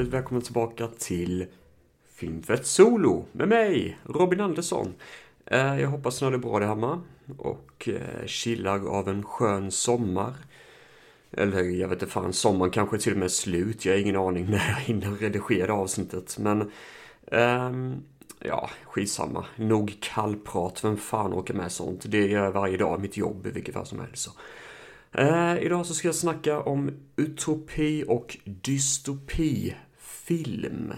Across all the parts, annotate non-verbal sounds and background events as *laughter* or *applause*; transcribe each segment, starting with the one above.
hjärtligt välkommen tillbaka till Filmfett Solo med mig, Robin Andersson. Eh, jag hoppas ni har det bra där hemma och eh, chillar av en skön sommar. Eller jag vet inte fan, sommaren kanske till och med är slut. Jag har ingen aning när jag hinner redigera avsnittet. Men um, ja, skitsamma. Nog kallprat. Vem fan åker med sånt? Det gör jag varje dag i mitt jobb i vilket fall som helst. Så. Uh, idag så ska jag snacka om utopi och dystopi film.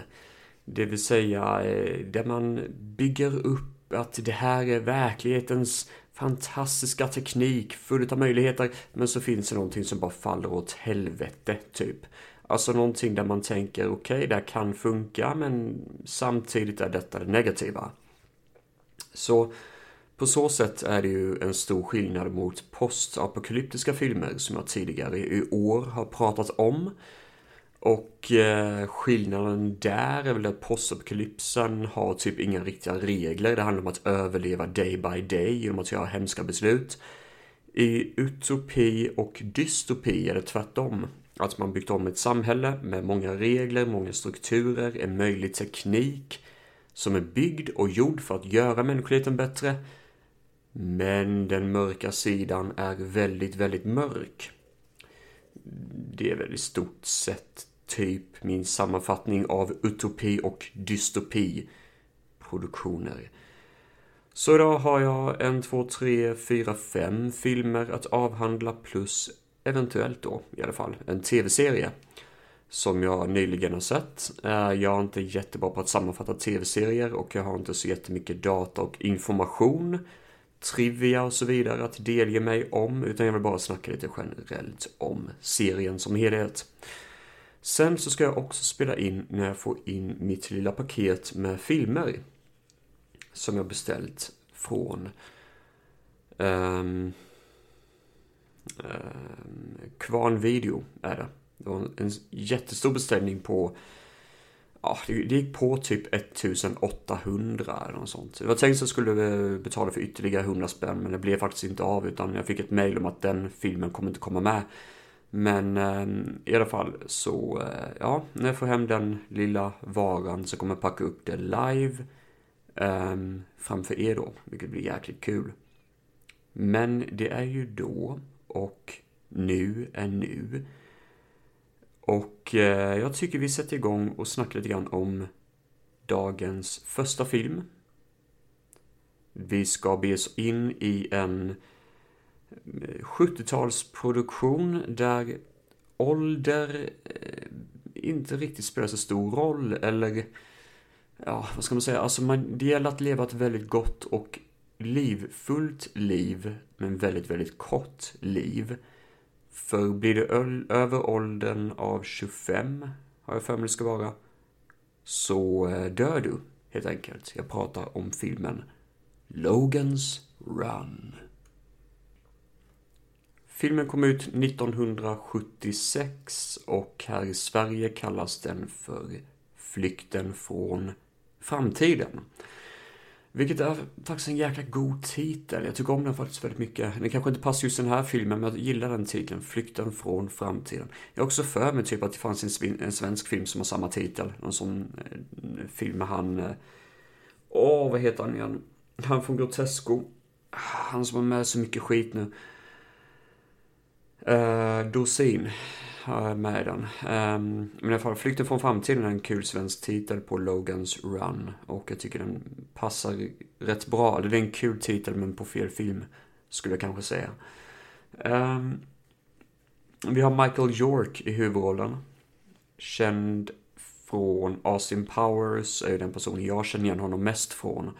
Det vill säga eh, där man bygger upp att det här är verklighetens fantastiska teknik, fullt av möjligheter, men så finns det någonting som bara faller åt helvete, typ. Alltså någonting där man tänker, okej, okay, det här kan funka, men samtidigt är detta det negativa. Så på så sätt är det ju en stor skillnad mot postapokalyptiska filmer som jag tidigare i år har pratat om. Och eh, skillnaden där är väl att postapokalypsen har typ inga riktiga regler. Det handlar om att överleva day by day genom att göra hemska beslut. I utopi och dystopi är det tvärtom. Att man byggt om ett samhälle med många regler, många strukturer, en möjlig teknik som är byggd och gjord för att göra mänskligheten bättre. Men den mörka sidan är väldigt, väldigt mörk. Det är väl i stort sett typ min sammanfattning av utopi och dystopi produktioner. Så idag har jag en, två, tre, fyra, fem filmer att avhandla plus eventuellt då i alla fall en tv-serie som jag nyligen har sett. Eh, jag är inte jättebra på att sammanfatta tv-serier och jag har inte så jättemycket data och information, trivia och så vidare att delge mig om, utan jag vill bara snacka lite generellt om serien som helhet. Sen så ska jag också spela in när jag får in mitt lilla paket med filmer. Som jag beställt från um, um, Kvarn Video är det. Det var en jättestor beställning på Ja, det gick på typ 1800 eller något sånt. Det var tänkt att jag skulle eh, betala för ytterligare 100 spänn men det blev faktiskt inte av utan jag fick ett mail om att den filmen kommer inte komma med. Men eh, i alla fall så, eh, ja, när jag får hem den lilla varan så kommer jag packa upp det live eh, framför er då, vilket blir jäkligt kul. Men det är ju då och nu är nu. Och eh, jag tycker vi sätter igång och snackar lite grann om dagens första film. Vi ska be oss in i en 70-talsproduktion där ålder eh, inte riktigt spelar så stor roll eller ja, vad ska man säga, alltså man, det gäller att leva ett väldigt gott och livfullt liv, men väldigt, väldigt kort liv. För blir det över åldern av 25, har jag för mig det ska vara, så eh, dör du, helt enkelt. Jag pratar om filmen Logans Run. Filmen kom ut 1976 och här i Sverige kallas den för Flykten från framtiden. Vilket är faktiskt en jäkla god titel. Jag tycker om den faktiskt väldigt mycket. Den kanske inte passar just den här filmen, men jag gillar den titeln. Flykten från framtiden. Jag har också för mig typ att det fanns en, svensk film som har samma titel. Någon sån eh, film med han... Eh, åh, vad heter han igen? Han från Grotesco. Han som har med så mycket skit nu. Eh, uh, Dorsin har jag med den. Um, men i alla fall, Flykten från framtiden är en kul svensk titel på Logans Run. Och jag tycker den passar rätt bra. Det är en kul titel men på fel film, skulle jag kanske säga. Um, vi har Michael York i huvudrollen. Känd från Austin Powers, är den personen jag känner igen honom mest från.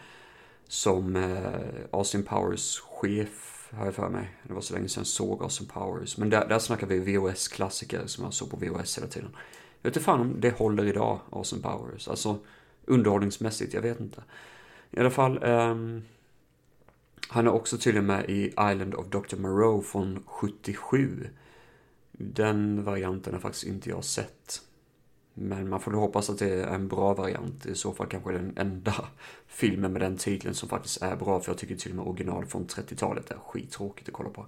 Som uh, Austin Powers chef har jag för mig. Det var så länge sedan jag såg Austin Powers. Men där, där snackar vi VHS-klassiker som jag såg på VHS hela tiden. Jag vet inte fan om det håller idag, Austin Powers. Alltså underhållningsmässigt, jag vet inte. I alla fall, um, han är också tydligen med i Island of Dr. Moreau från 77. Den varianten har faktiskt inte jag sett. Men man får nog hoppas att det är en bra variant. I så fall kanske den enda *laughs* filmen med den titeln som faktiskt är bra. För jag tycker till och med original från 30-talet är skittråkigt att kolla på.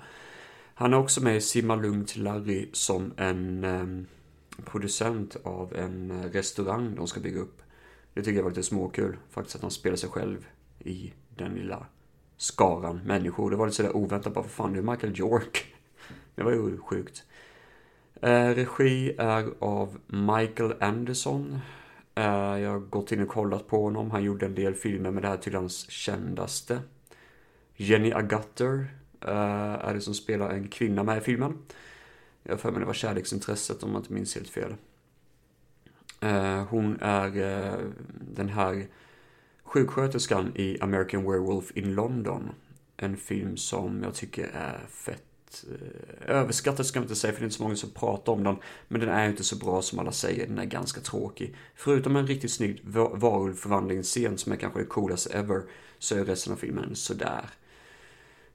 Han är också med i Simma lugnt Larry som en, ehm, producent av en eh, restaurang de ska bygga upp. Det tycker jag var lite småkul, faktiskt att han spelar sig själv i den lilla skaran människor. Det var lite sådär oväntat, bara för fan, det är Michael York. *laughs* Det var ju sjukt. Eh, regi är av Michael Anderson. Eh, jag har gått in och kollat på honom. Han gjorde en del filmer, men det här är till hans kändaste. Jenny Agutter eh, är det som spelar en kvinna med i filmen. Jag har för mig det var kärleksintresset om man inte minns helt fel. Hon är den här sjuksköterskan i American Werewolf in London. En film som jag tycker är fett Eh, överskattad ska man inte säga för det är inte så många som pratar om den. Men den är inte så bra som alla säger, den är ganska tråkig. Förutom en riktigt snygg varulvförvandlingsscen som är kanske det coolaste ever, så är resten av filmen sådär.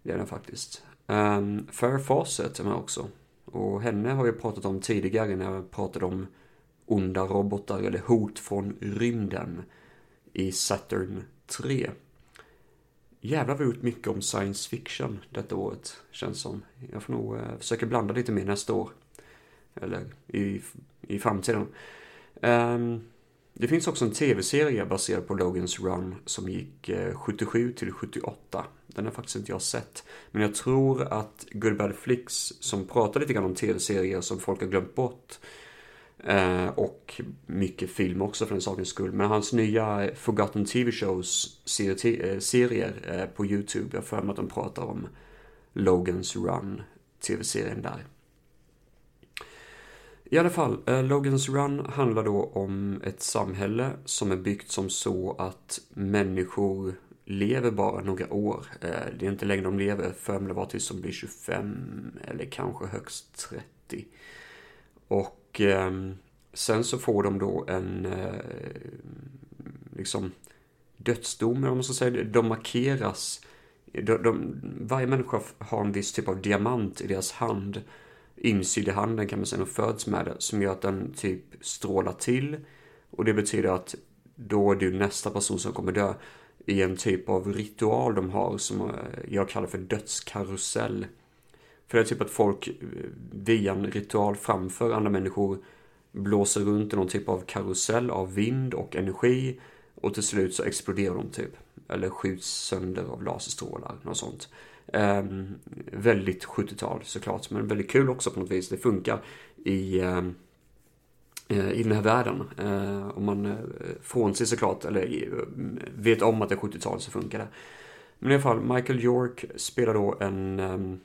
Det är den faktiskt. Ehm, um, Fair Fawcett är med också. Och henne har jag pratat om tidigare när jag pratade om onda robotar eller hot från rymden i Saturn 3. Jävlar vi har gjort mycket om science fiction detta året, känns som. Jag får nog eh, försöka blanda lite mer nästa år. Eller i, i framtiden. Um, det finns också en tv-serie baserad på Logans Run som gick eh, 77 till 78. Den har faktiskt inte jag sett. Men jag tror att Good Bad Flicks, som pratar lite grann om tv-serier som folk har glömt bort, Eh, Eh, och mycket film också för den sakens skull. Men hans nya Forgotten TV Shows eh, serier eh, på YouTube, jag för mig att de pratar om Logans Run, tv-serien där. I alla fall, Logans Run handlar då om ett samhälle som är byggt som så att människor lever bara några år. Det är inte längre de lever, för mig var tills de blir 25 eller kanske högst 30. Och och eh, sen så får de då en eh, liksom dödsdom, eller man ska säga. De markeras. De, de, varje människa har en viss typ av diamant i deras hand. Insydd i handen kan man säga, och föds med det. Som gör att den typ strålar till. Och det betyder att då är du nästa person som kommer dö. I en typ av ritual de har som eh, jag kallar för dödskarusell. För det är typ att folk eh, via en ritual framför andra människor blåser runt i någon typ av karusell av vind och energi och till slut så exploderar de typ. Eller skjuts sönder av laserstrålar, något sånt. Um, väldigt 70-tal såklart, men väldigt kul också på något vis. Det funkar i, um, i den här världen. Uh, om man uh, frånser såklart, eller uh, vet om att det är 70-tal så funkar det. Men i alla fall, Michael York spelar då en um,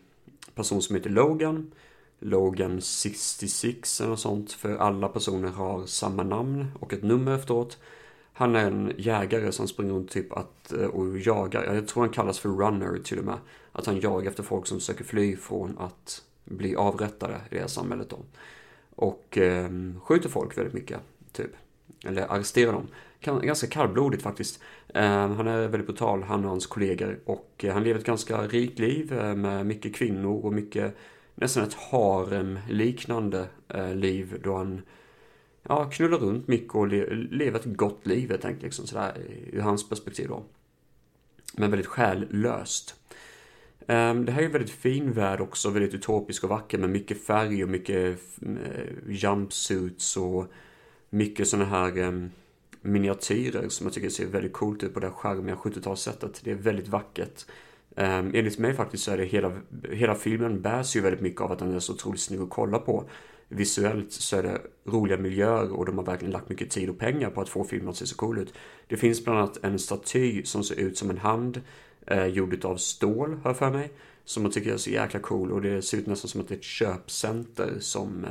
person som heter Logan. Logan 66 eller något sånt. För alla personer har samma namn och ett nummer efteråt. Han är en jägare som springer runt typ att, eh, och jagar, jag tror han kallas för runner till och med. Att han jagar efter folk som försöker fly från att bli avrättade i det här samhället då. Och eh, skjuter folk väldigt mycket, typ. Eller arresterar dem. Ganska kallblodigt faktiskt. Ehm, han är väldigt brutal, han och hans kollegor. Och eh, han lever ett ganska rikt liv eh, med mycket kvinnor och mycket, nästan ett harem-liknande eh, liv då han ja, knullar runt mycket och lever ett gott liv helt enkelt, liksom sådär ur hans perspektiv då. Men väldigt själlöst. Ehm, det här är en väldigt fin värld också, väldigt utopisk och vacker med mycket färg och mycket jumpsuits och mycket sådana här ehm, miniatyrer som jag tycker ser väldigt coolt ut på det här charmiga 70-talssättet. Det är väldigt vackert. Um, enligt mig faktiskt så är det hela, hela filmen bärs ju väldigt mycket av att den är så otroligt snygg att kolla på. Visuellt så är det roliga miljöer och de har verkligen lagt mycket tid och pengar på att få filmen att se så cool ut. Det finns bland annat en staty som ser ut som en hand eh, gjord av stål, har jag för mig. Som jag tycker är så jäkla cool och det ser ut nästan som att det är ett köpcenter som eh,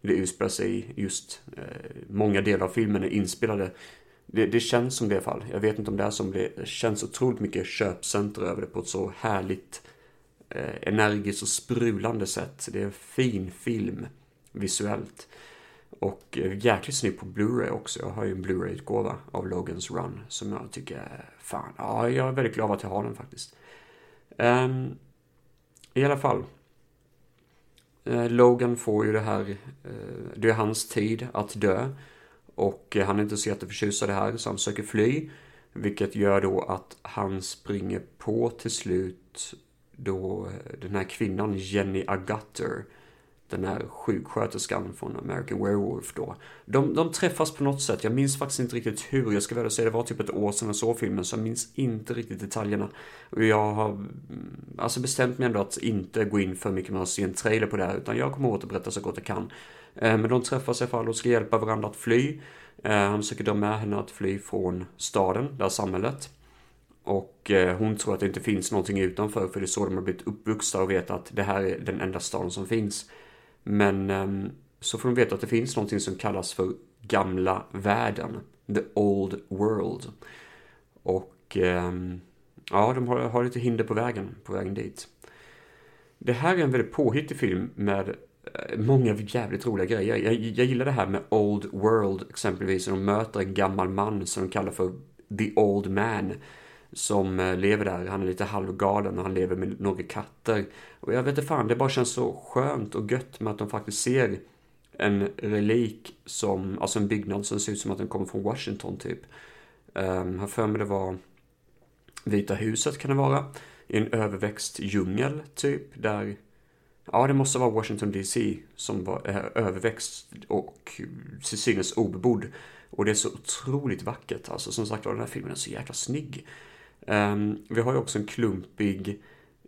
det utspelar sig just eh, många delar av filmen är inspelade. Det, det, känns som det i alla fall. Jag vet inte om det är som det känns otroligt mycket köpcenter över det på ett så härligt eh, energiskt och sprulande sätt. Det är en fin film visuellt. Och eh, jäkligt snygg på Blu-ray också. Jag har ju en Blu-ray-utgåva av Logans Run som jag tycker är fan. Ja, jag är väldigt glad att jag har den faktiskt. Um, I alla fall. Eh, Logan får ju det här, eh, det är hans tid att dö. Och eh, han är inte så jätteförtjust av det här så han försöker fly. Vilket gör då att han springer på till slut då den här kvinnan Jenny Agutter den här sjuksköterskan från American Werewolf då. De, de träffas på något sätt, jag minns faktiskt inte riktigt hur, jag ska väl säga det var typ ett år sedan jag såg filmen så jag minns inte riktigt detaljerna. Och jag har mm, alltså bestämt mig ändå att inte gå in för mycket med att se en trailer på det här utan jag kommer återberätta så gott jag kan. Eh, men de träffas i alla fall och ska hjälpa varandra att fly. Eh, han försöker dra med henne att fly från staden, det här samhället. Och eh, hon tror att det inte finns någonting utanför för det är så de har blivit uppvuxna och vet att det här är den enda staden som finns. Men ehm, så får de veta att det finns någonting som kallas för gamla världen. The Old World. Och ehm, ja, de har, har lite hinder på vägen, på vägen dit. Det här är en väldigt påhittig film med eh, många jävligt roliga grejer. Jag, jag gillar det här med Old World exempelvis. När de möter en gammal man som de kallar för The Old Man som eh, lever där. Han är lite halvgalen och han lever med några katter. Och jag vet inte fan, det bara känns så skönt och gött med att de faktiskt ser en relik som, alltså en byggnad som ser ut som att den kommer från Washington typ. Um, har för mig det var Vita huset kan det vara. I en överväxt djungel typ där Ja, det måste vara Washington DC som var äh, överväxt och till synes obebodd. Och det är så otroligt vackert. Alltså som sagt var, den här filmen är så jäkla snygg. Um, vi har ju också en klumpig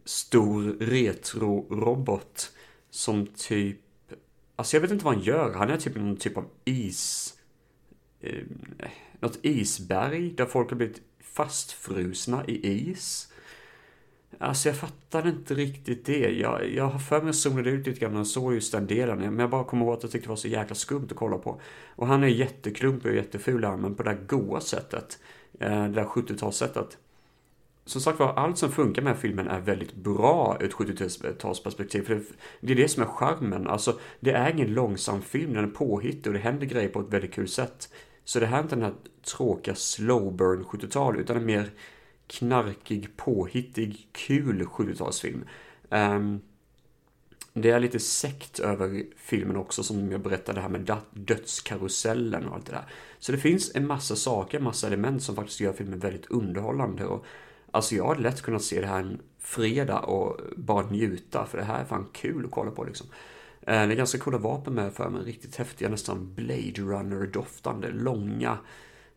stor retro-robot som typ, alltså jag vet inte vad han gör, han är typ någon typ av is, eh, något isberg där folk har blivit fastfrusna i is. Alltså jag fattar inte riktigt det. Jag, jag har för mig att zonade ut lite grann och såg just den delen. Men jag bara kommer ihåg att jag tyckte det var så jäkla skumt att kolla på. Och han är jätteklumpig och jätteful men på det där goa sättet. Eh, det där 70-talssättet som sagt var, allt som funkar med filmen är väldigt bra ur ett 70-talsperspektiv. För det är det som är charmen. Alltså, det är ingen långsam film, den är påhittig och det händer grejer på ett väldigt kul sätt. Så det här är inte den här tråkiga slow burn 70-tal, utan en mer knarkig, påhittig, kul 70-talsfilm. Um, ehm, det är lite sekt över filmen också, som jag berättade här med dödskarusellen och allt det där. Så det finns en massa saker, en massa element som faktiskt gör filmen väldigt underhållande. Och Alltså jag hade lätt kunnat se det här en fredag och bara njuta, för det här är fan kul att kolla på liksom. Eh, det är ganska coola vapen med för mig, riktigt häftiga, nästan Blade Runner-doftande, långa,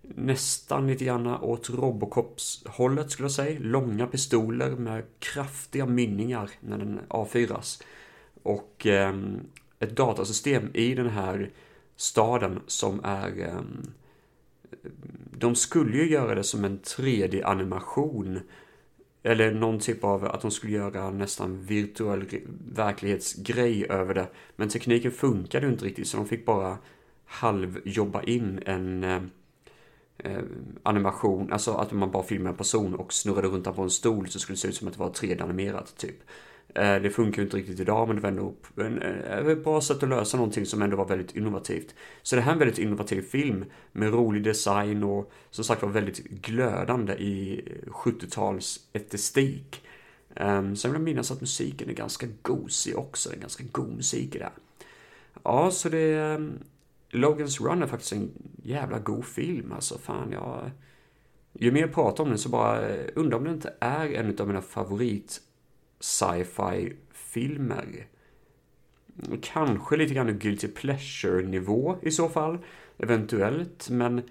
nästan lite grann åt Robocops-hållet skulle jag säga. Långa pistoler med kraftiga mynningar när den avfyras. Och eh, ett datasystem i den här staden som är eh, de skulle ju göra det som en 3D-animation. Eller någon typ av att de skulle göra nästan virtuell verklighetsgrej över det. Men tekniken funkade ju inte riktigt så de fick bara halvjobba in en eh, eh animation, alltså att man bara filmade en person och snurrade runt på en stol så skulle det se ut som att det var 3D-animerat typ. Eh, det funkar ju inte riktigt idag men det var ändå eh, ett bra sätt att lösa någonting som ändå var väldigt innovativt. Så det här är en väldigt innovativ film med rolig design och som sagt var väldigt glödande i 70-tals estetik. Ehm, sen vill jag minnas att musiken är ganska gosig också, det är ganska god musik i det. Ja, så det... är... Logans Run är faktiskt en jävla god film alltså, fan jag... Ju mer jag pratar om den så bara eh, undrar om det inte är en av mina favorit sci-fi filmer. Kanske lite grann guilty pleasure-nivå i så fall, eventuellt, men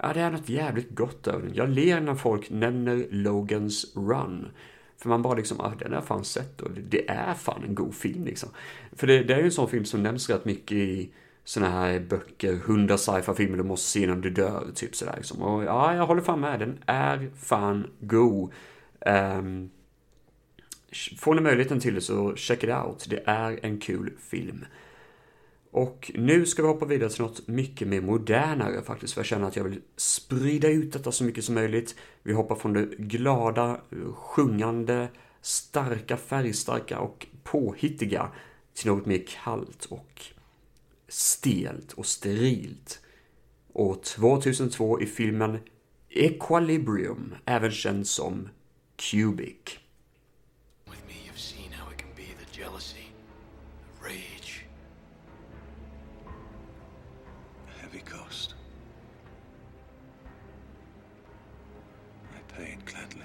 ja, det är något jävligt gott över den. Jag ler när folk nämner Logans Run. För man bara liksom, ah, den har jag fan sett och det är fan en god film liksom. För det, det är ju en sån film som nämns rätt mycket i såna här böcker, hundra sci-fi filmer du måste se innan du dör, typ sådär liksom. Och ja, jag håller fan med, den är fan god. Um, Får ni möjligheten till det så check it out. Det är en kul film. Och nu ska vi hoppa vidare till något mycket mer modernare faktiskt, för jag känner att jag vill sprida ut detta så mycket som möjligt. Vi hoppar från det glada, sjungande, starka, färgstarka och påhittiga till något mer kallt och stelt och sterilt. År 2002 i filmen Equilibrium, även känd som Cubic. paid gladly.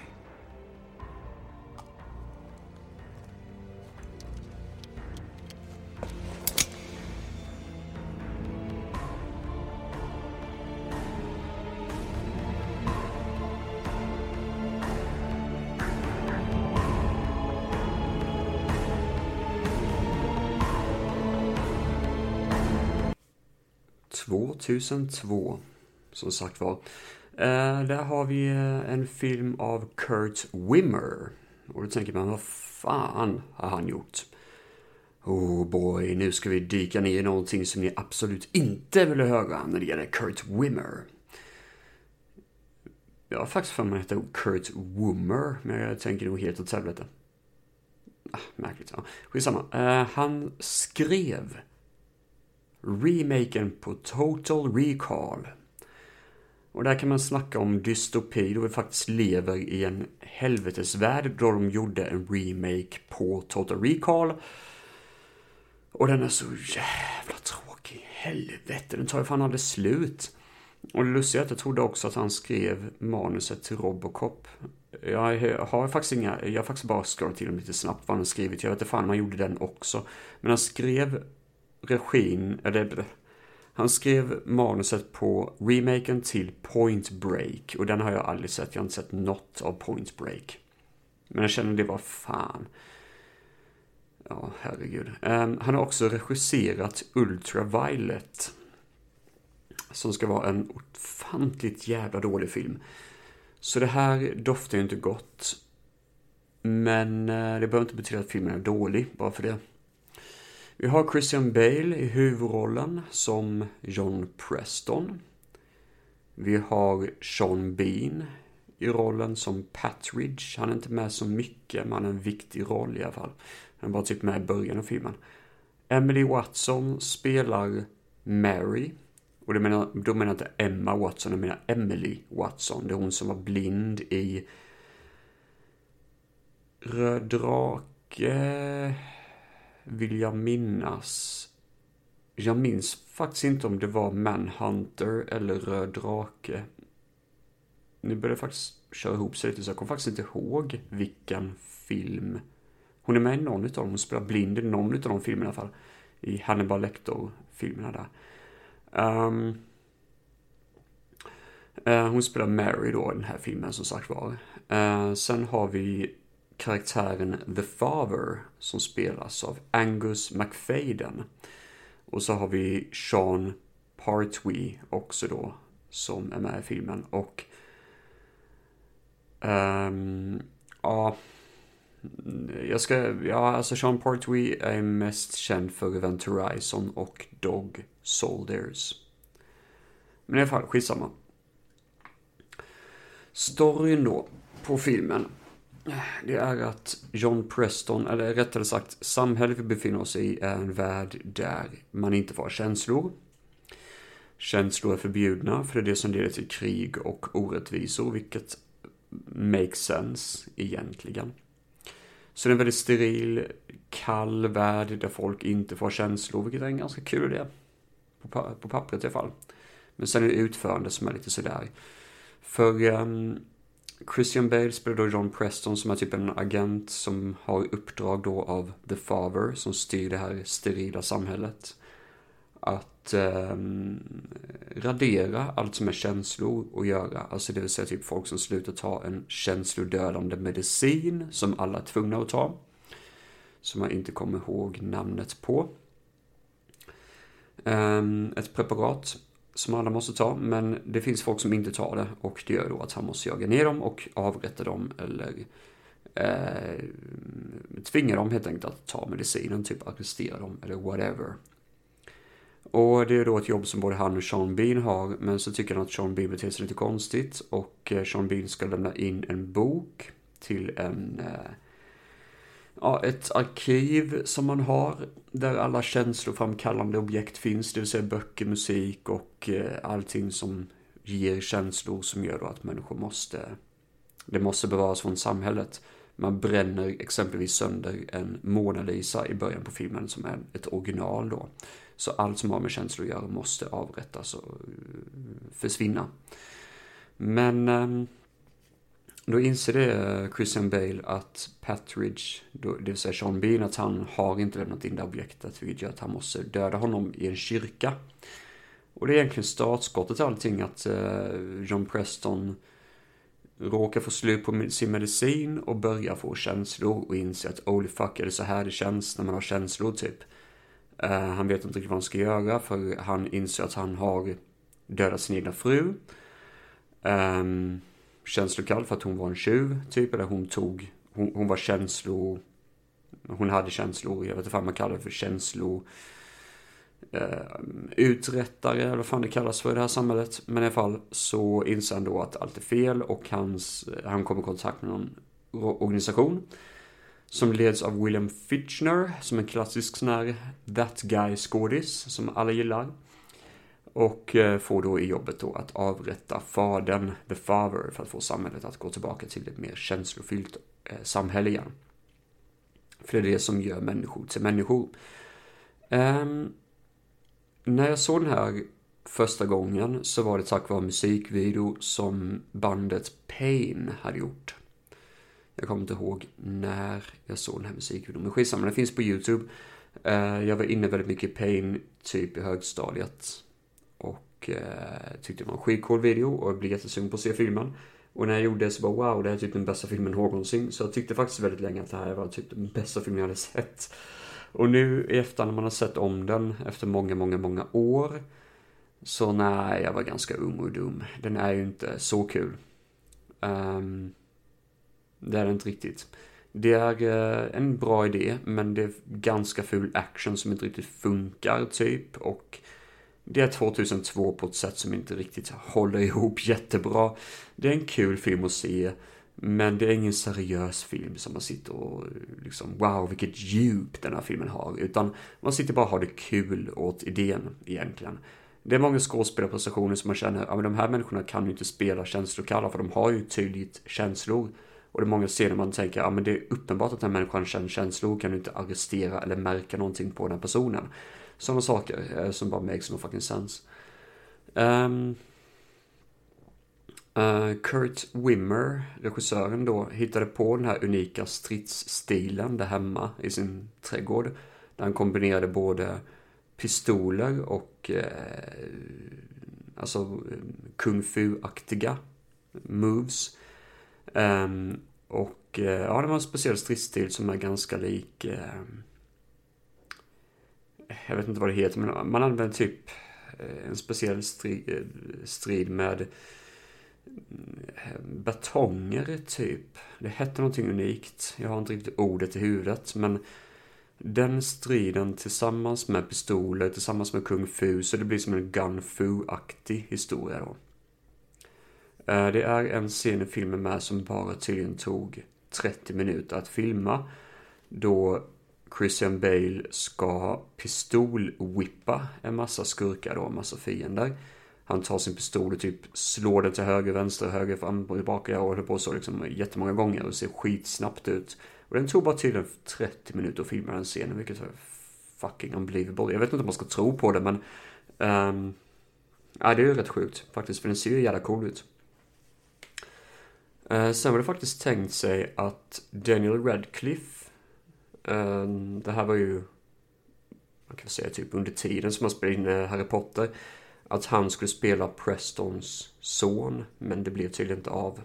Två tusen två som sagt var. Eh, där har vi eh, en film av Kurt Wimmer. Och då tänker man, vad fan har han gjort? Oh boy, nu ska vi dyka ner i någonting som ni absolut inte vill höra när det gäller Kurt Wimmer. Jag har faktiskt för mig att det Kurt Wummer, men jag tänker nog helt åt helvete. Ah, märkligt. Ja. Skitsamma. Uh, han skrev remaken på Total Recall. Och där kan man snacka om dystopi då vi faktiskt lever i en helvetesvärld då de gjorde en remake på Total Recall. Och den är så jävla tråkig. Helvete, den tar ju fan aldrig slut. Och det lustiga är att jag trodde också att han skrev manuset till Robocop. Jag har faktiskt inga, jag har faktiskt bara scrollat till dem lite snabbt vad han skrivit. Jag vet inte fan om han gjorde den också. Men han skrev regin, eller han skrev manuset på remaken till Point Break. Och den har jag aldrig sett, jag har inte sett något av Point Break. Men jag känner det var fan. Ja, herregud. Um, han har också regisserat Ultraviolet. Som ska vara en ofantligt jävla dålig film. Så det här doftar ju inte gott. Men eh, det behöver inte betyda att filmen är dålig, bara för det. Vi har Christian Bale i huvudrollen som John Preston. Vi har Sean Bean i rollen som Patridge. Han är inte med så mycket, men han har en viktig roll i alla fall. Han var typ med i början av filmen. Emily Watson spelar Mary. Och då menar, då menar jag inte Emma Watson, jag menar Emily Watson. Det är hon som var blind i Röd drake, vill jag minnas. Jag minns faktiskt inte om det var Manhunter eller Röd drake. Nu börjar det faktiskt köra ihop sig lite så jag kommer faktiskt inte ihåg vilken film hon är med i någon av dem. Hon spelar blind i någon av de filmerna i alla fall. I Hannibal Lecter-filmerna där. Um, uh, hon spelar Mary då i den här filmen som sagt var. Uh, sen har vi karaktären The Father som spelas av Angus McFadden. Och så har vi Sean Partwee också då som är med i filmen. Och um, ja, jag ska, ja alltså Sean Partwee är mest känd för Event Horizon och Dog Soldiers. Men i alla fall, skitsamma. Storyn då, på filmen. Det är att John Preston, eller rättare sagt samhället vi befinner oss i är en värld där man inte får ha känslor. Känslor är förbjudna för det är det som leder till krig och orättvisor, vilket makes sense egentligen. Så det är en väldigt steril, kall värld där folk inte får känslor, vilket är en ganska kul idé. På, på pappret i alla fall. Men sen är det utförande som är lite sådär. För um, Christian Bale spelar då John Preston som är typ en agent som har uppdrag då av The Father som styr det här sterila samhället. Att eh, radera allt som är känslor och göra. Alltså det vill säga typ folk som slutar ta en känslodödande medicin som alla är tvungna att ta. Som man inte kommer ihåg namnet på. Eh, ett preparat som alla måste ta, men det finns folk som inte tar det och det gör då att han måste jaga ner dem och avrätta dem eller eh, tvinga dem helt enkelt att ta medicinen, typ arrestera dem eller whatever. Och det är då ett jobb som både han och Sean Bean har, men så tycker han att Sean Bean beter sig lite konstigt och eh, Sean Bean ska lämna in en bok till en eh, ja, ett arkiv som man har där alla känsloframkallande objekt finns, det vill säga böcker, musik och eh, allting som ger känslor som gör då att människor måste, det måste bevaras från samhället. Man bränner exempelvis sönder en Mona Lisa i början på filmen som är ett original då. Så allt som har med känslor att göra måste avrättas och eh, försvinna. Men ehm, då inser det eh, Christian Bale att Patridge, det vill säga Sean Bean, att han har inte lämnat in det objektet, vilket gör att han måste döda honom i en kyrka. Och det är egentligen startskottet till allting, att eh, John Preston råkar få slut på sin medicin och börjar få känslor och inser att holy fuck, är det så här det känns när man har känslor typ? Eh, han vet inte riktigt vad han ska göra för han inser att han har dödat sin egna fru. Um, känslokall för att hon var en tjuv, typ. Eller hon tog, hon, hon var känslo... Hon hade känslor, jag vet inte vad man kallar det för, känslo... Eh, uträttare, eller vad fan det kallas för i det här samhället. Men i alla fall så inser han då att allt är fel och hans, han kommer i kontakt med någon organisation. Som leds av William Fitchner, som är en klassisk sån här that guy-skådis som alla gillar. Och eh, får då i jobbet då att avrätta fadern, the father, för att få samhället att gå tillbaka till ett mer känslofyllt eh, samhälle igen. För det är det som gör människor till människor. Um, när jag såg den här första gången så var det tack vare musikvideo som bandet Pain hade gjort. Jag kommer inte ihåg när jag såg den här musikvideon, men skitsamma, den finns på YouTube. Uh, jag var inne väldigt mycket i Pain, typ i högstadiet. Och eh, tyckte det var en skitcool video och jag blev jättesugen på att se filmen. Och när jag gjorde det så bara wow, det här är typ den bästa filmen någonsin. Så jag tyckte faktiskt väldigt länge att det här var typ den bästa filmen jag hade sett. Och nu i efterhand när man har sett om den efter många, många, många år. Så nej, jag var ganska ung och dum. Den är ju inte så kul. Um, det är den inte riktigt. Det är uh, en bra idé, men det är ganska ful action som inte riktigt funkar, typ. Och det är 2002 på ett sätt som inte riktigt håller ihop *laughs* jättebra. Det är en kul film att se. Men det är ingen seriös film som man sitter och liksom wow vilket djup den här filmen har. Utan man sitter bara och har det kul åt idén egentligen. Det är många skådespelarprestationer som man känner, ja men de här människorna kan ju inte spela känslokalla för de har ju tydligt känslor. Och det är många scener man tänker, ja men det är uppenbart att den här människan känner känslor, kan du inte arrestera eller märka någonting på den här personen. Sådana saker eh, som bara makes no fucking sense. Um, Uh, Kurt Wimmer, regissören då, hittade på den här unika stridsstilen där hemma i sin trädgård. Där han kombinerade både pistoler och eh, alltså kung fu-aktiga moves. Um, och eh, ja, det var en speciell stridsstil som är ganska lik ehm, jag vet inte vad det heter, men man använder typ eh, en speciell strid, eh, strid med mm, eh, batonger typ. Det hette någonting unikt. Jag har inte riktigt ordet i huvudet. Men den striden tillsammans med pistoler, tillsammans med kung fu, så det blir som en gun fu-aktig historia då. Det är en scen i filmen med som bara tydligen tog 30 minuter att filma. Då Christian Bale ska pistolwippa en massa skurkar då, en massa fiender. Han tar sin pistol och typ slår den till höger, vänster, höger, fram och tillbaka. Jag håller på så liksom jättemånga gånger och ser skitsnabbt ut. Och den tog bara tydligen 30 minuter att filma den scenen, vilket är fucking unbelievable. Jag vet inte om man ska tro på det, men... Um, ja, det är ju rätt sjukt faktiskt, för den ser ju jävla cool ut. Uh, sen var det faktiskt tänkt sig att Daniel Radcliffe, Ehm, det här var ju, man kan säga typ under tiden som han spelade in eh, Harry Potter, att han skulle spela Prestons son, men det blev tydligen inte av.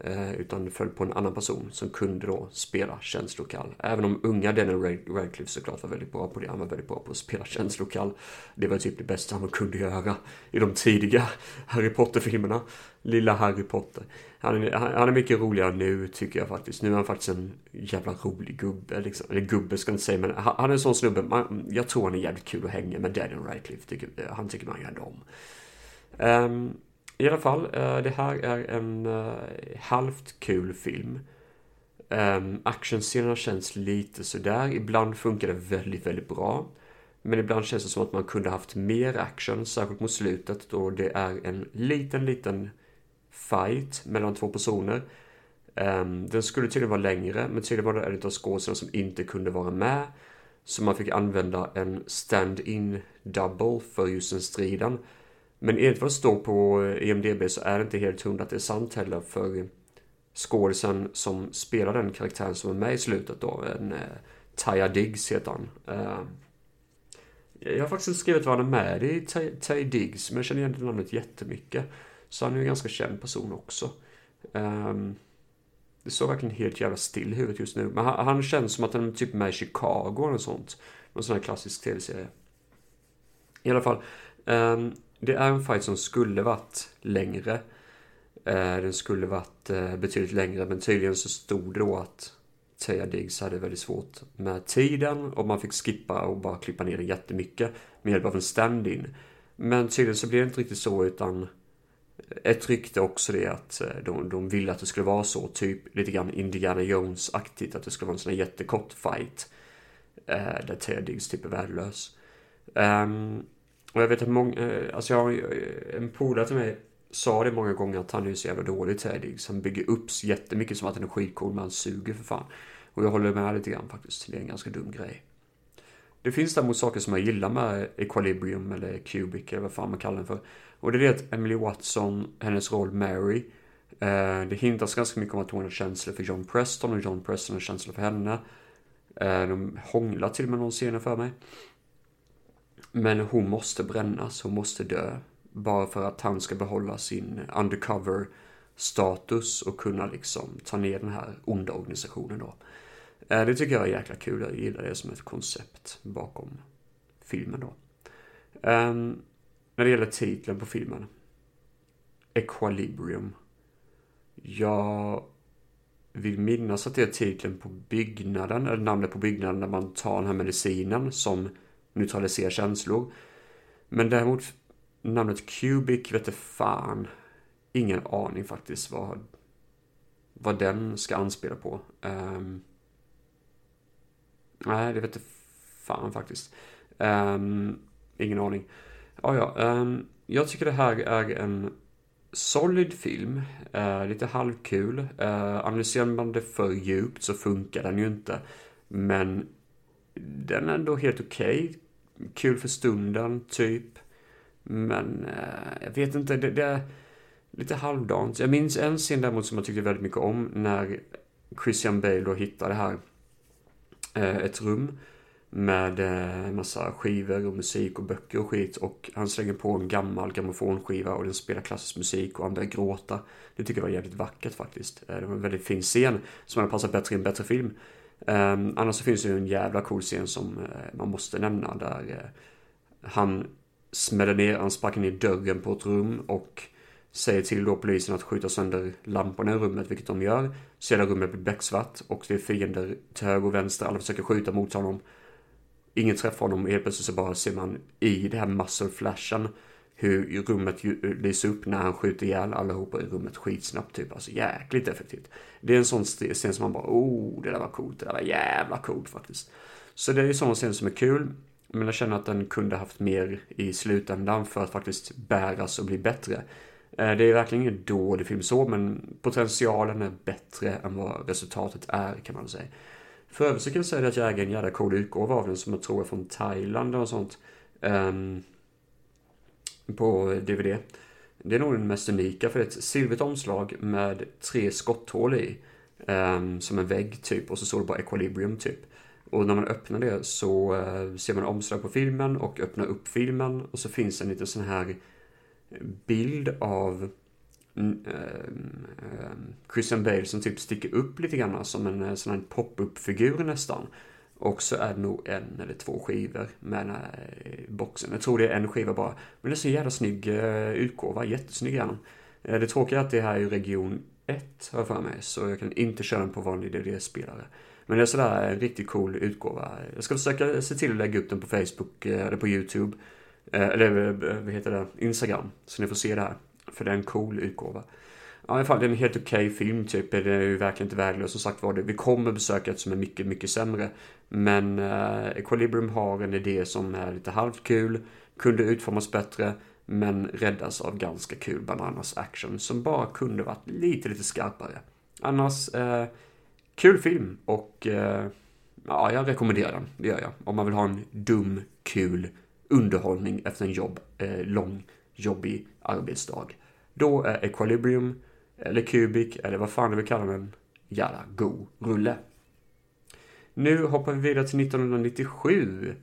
Eh, utan det föll på en annan person som kunde då spela känslokall. Även om unga Daniel Radcliffe såklart var väldigt bra på det. Han var väldigt bra på att spela känslokall. Det var typ det bästa han kunde göra i de tidiga *laughs* Harry Potter-filmerna. Lilla Harry Potter. Han är, han är mycket roligare nu tycker jag faktiskt. Nu är han faktiskt en jävla rolig gubbe liksom. Eller gubbe ska jag inte säga men han är en sån snubbe. Man, jag tror han är jävligt kul att hänga med Daniel Radcliffe. Tycker, eh, han tycker man ju ändå om. Um, i alla fall, eh, det här är en eh, halvt kul film. Um, actionscenerna känns lite sådär. Ibland funkar det väldigt, väldigt bra. Men ibland känns det som att man kunde haft mer action, särskilt mot slutet då det är en liten, liten fight mellan två personer. Um, den skulle tydligen vara längre, men tydligen var det en av skådespelarna som inte kunde vara med. Så man fick använda en stand-in double för just den striden. Men enligt vad det står på eh, IMDB så är det inte helt hundra att det är sant heller för skådisen som spelar den karaktären som är med i slutet då, en eh, Taya Diggs heter han. Eh, jag har faktiskt skrivit vad han är med i, Tay Diggs, men jag känner igen det namnet jättemycket. Så han är ju en ganska känd person också. Eh, det står verkligen helt jävla still i huvudet just nu. Men han, han, känns som att han är typ med i Chicago eller sånt. Någon sån här klassisk tv-serie. I alla fall. Um, det är en fight som skulle varit längre. Eh, den skulle varit eh, betydligt längre men tydligen så stod det då att Taya Diggs hade väldigt svårt med tiden och man fick skippa och bara klippa ner det jättemycket med hjälp av en stand-in. Men tydligen så blev det inte riktigt så utan ett rykte också det att eh, de, de ville att det skulle vara så, typ lite grann Indiana Jones-aktigt, att det skulle vara en sån här jättekort fight. Eh, där Ted Diggs typ är värdelös. Um, och jag vet att många, eh, alltså jag har eh, en polare till mig sa det många gånger att han är så jävla dålig Ted Diggs. Han bygger upp jättemycket som att han är skitcool, men han suger för fan. Och jag håller med lite grann faktiskt. Det är en ganska dum grej. Det finns däremot saker som jag gillar med Equilibrium eller Cubic eller vad fan man kallar den för. Och det är det att Emily Watson, hennes roll Mary, eh, det hintas ganska mycket om att hon har känslor för John Preston och John Preston har känslor för henne. Eh, de hånglar till och med någon scener för mig. Men hon måste brännas, hon måste dö. Bara för att han ska behålla sin undercover status och kunna liksom ta ner den här onda organisationen då. Eh, det tycker jag är jäkla kul. Jag gillar det som ett koncept bakom filmen då. Um, när det gäller titeln på filmen. Equilibrium. Jag vill minnas att det är titeln på byggnaden, eller namnet på byggnaden när man tar den här medicinen som neutraliserar känslor. Men däremot namnet Cubic vet fan. Ingen aning faktiskt vad, vad den ska anspela på. Um, Nej, det vet fan faktiskt. Um, ingen aning. Ah, ja, ja. Um, jag tycker det här är en solid film. Uh, lite halvkul. Uh, analyserar man det för djupt så funkar den ju inte. Men den är ändå helt okej. Okay. Kul för stunden, typ. Men eh, jag vet inte, det, det, är lite halvdant. Jag minns en scen däremot som jag tyckte väldigt mycket om när Christian Bale då hittar det här Eh, ett rum med eh, massa skivor och musik och böcker och skit och han slänger på en gammal grammofonskiva och den spelar klassisk musik och han börjar gråta. Det tycker jag var jävligt vackert faktiskt. Eh, det var en väldigt fin scen som hade passat bättre i en bättre film. Um, annars så finns det ju en jävla cool scen som uh, man måste nämna där uh, han smäller ner, han sparkar ner dörren på ett rum och säger till då polisen att skjuta sönder lamporna i rummet, vilket de gör. Så hela rummet blir becksvart och det är fiender till höger och vänster. Alla försöker skjuta mot honom. Ingen träffar honom och helt plötsligt så bara ser man i det här muscle flashen hur rummet eh, lyser upp när han skjuter ihjäl allihopa i rummet skitsnabbt typ. Alltså jäkligt effektivt. Det är en sån scen som man bara oh, det där var coolt, det där var jävla coolt faktiskt. Så det är ju sån scen som är kul. Men jag känner att den kunde haft mer i slutändan för att faktiskt bäras och bli bättre. Eh, det är verkligen ingen dålig film så, men potentialen är bättre än vad resultatet är kan man säga. För övrigt så kan jag säga att jag äger en jävla cool utgåva av den som jag tror är från Thailand och sånt. Um, på DVD. Det är nog den mest unika för det är ett silvert omslag med tre skotthål i. Um, som en vägg typ och så står det bara Equilibrium typ. Och när man öppnar det så uh, ser man omslag på filmen och öppnar upp filmen och så finns det en liten sån här bild av um, um, Christian Bale som typ sticker upp lite grann som en eh, sån här pop-up-figur nästan. Och så är det nog en eller två skivor med den här eh, boxen. Jag tror det är en skiva bara. Men det är så jävla snygg eh, utgåva, jättesnygg är den. Eh, det tråkiga är att det här är region 1 har jag för mig, så jag kan inte köra den på vanlig DVD-spelare. Men det är sådär en riktigt cool utgåva. Jag ska försöka se till att lägga upp den på Facebook eller på YouTube. Eller vad heter det? Instagram. Så ni får se det här. För det är en cool utgåva. Ja, i alla fall, det är en helt okej okay film typ. Det är ju verkligen inte värdelöst. Som sagt var, det. vi kommer besöka ett som är mycket, mycket sämre. Men uh, Equilibrium har en idé som är lite halvt kul. Kunde utformas bättre. Men räddas av ganska kul bananas action. Som bara kunde varit lite, lite skarpare. Annars, uh, kul film. Och uh, ja, jag rekommenderar den. Det gör jag. Om man vill ha en dum, kul underhållning efter en jobb, eh, lång, jobbig arbetsdag. Då är Equilibrium, eller kubik, eller vad fan du vill kalla den, jävla go' rulle. Nu hoppar vi vidare till 1997.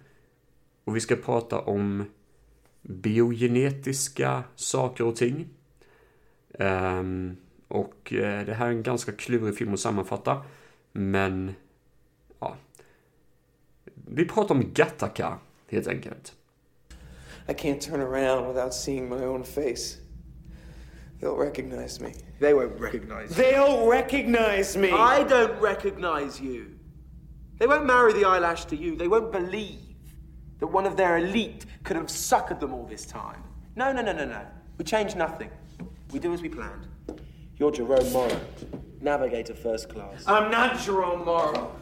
Och vi ska prata om biogenetiska saker och ting. Um, och eh, det här är en ganska klurig film att sammanfatta. Men ja vi pratar om Gattaca, helt enkelt. I can't turn around without seeing my own face. They'll recognize me. They won't recognize you. They'll recognize me! I don't recognize you. They won't marry the eyelash to you. They won't believe that one of their elite could have suckered them all this time. No, no, no, no, no. We change nothing. We do as we planned. You're Jerome Morrow, navigator first class. I'm not Jerome Morrow.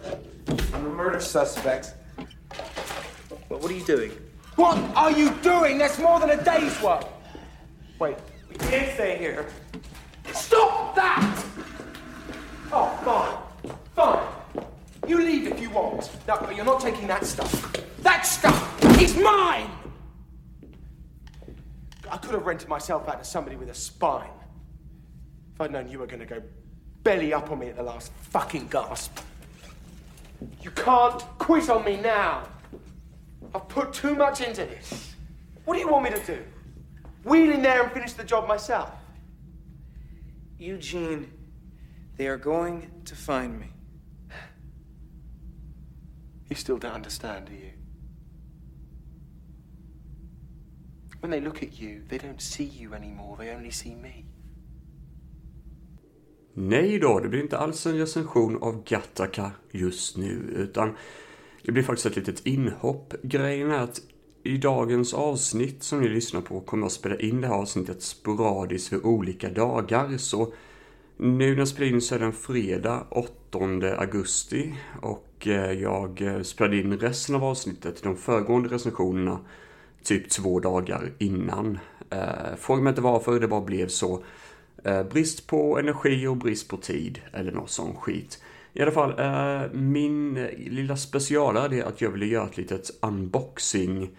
I'm a murder suspect. What, what are you doing? What are you doing? That's more than a day's work. Wait. We can't stay here. Stop that! Oh, fine. Fine. You leave if you want. No, but you're not taking that stuff. That stuff is mine! I could have rented myself out to somebody with a spine. If I'd known you were going to go belly up on me at the last fucking gasp. You can't quit on me now. I've put too much into this. What do you want me to do? Wheel in there and finish the job myself? Eugene, they are going to find me. You still don't understand, do you? When they look at you, they don't see you anymore, they only see me. Nej då, det blir inte alls en recension av Gattaca just nu, utan det blir faktiskt ett litet inhopp. Grejen är att i dagens avsnitt som ni lyssnar på kommer jag spela in det här avsnittet sporadiskt för olika dagar, så nu när jag spelar in så är det en fredag 8 augusti och eh, jag eh, spelade in resten av avsnittet, de föregående recensionerna, typ två dagar innan. Eh, Fråga mig inte varför, det bara blev så. Brist på energi och brist på tid, eller något sån skit. I alla fall, min lilla specialare är att jag ville göra ett litet unboxing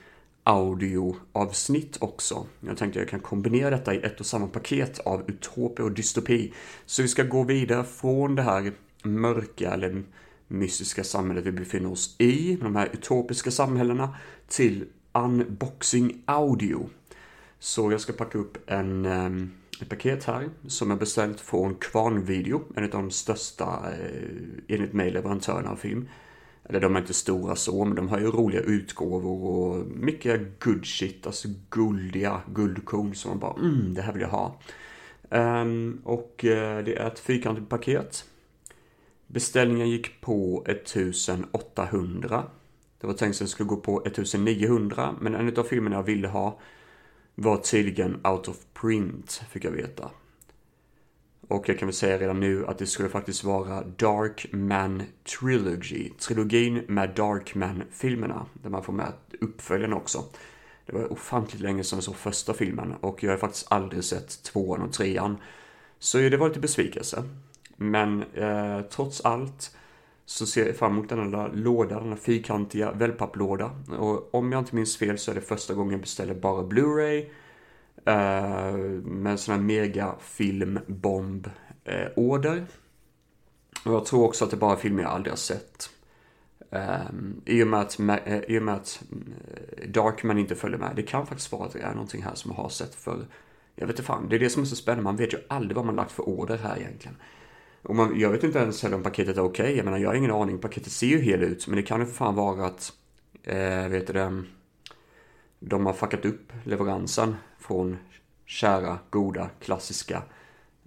audioavsnitt också. Jag tänkte jag kan kombinera detta i ett och samma paket av utopi och dystopi. Så vi ska gå vidare från det här mörka eller mystiska samhället vi befinner oss i, de här utopiska samhällena, till unboxing audio. Så jag ska packa upp en, ehm, ett paket här som jag beställt från Kvarnvideo, en av de största, eh, enligt mig, leverantörerna av film. Eller de är inte stora så, men de har ju roliga utgåvor och mycket good shit, alltså guldiga guldkorn som man bara mm, det här vill jag ha. Um, och uh, det är ett fyrkantigt paket. Beställningen gick på 1800. Det var tänkt att den skulle gå på 1900, men en av filmerna jag ville ha var tydligen out of print, fick jag veta. Och jag kan väl säga redan nu att det skulle faktiskt vara Darkman Trilogy. Trilogin med Darkman-filmerna. Där man får med uppföljaren också. Det var ofantligt länge sedan jag såg första filmen och jag har faktiskt aldrig sett tvåan och trean. Så det var lite besvikelse. Men eh, trots allt så ser jag fram emot den här lådan. Den här fyrkantiga wellpapplåda. Och om jag inte minns fel så är det första gången jag beställer bara Blu-ray Eh, med en sån här mega filmbomb eh, order. Och jag tror också att det bara är filmer jag aldrig har sett. Um, I och med att, uh, i och med att Darkman inte följer med. Det kan faktiskt vara att det är någonting här som jag har sett för jag vet inte fan, det är det som är så spännande. Man vet ju aldrig vad man lagt för order här egentligen. Och man, jag vet inte ens heller om paketet är okej. Okay. Jag menar, jag har ingen aning. Paketet ser ju helt ut. Men det kan ju för fan vara att, eh, vet du det, de har fuckat upp leveransen från kära, goda, klassiska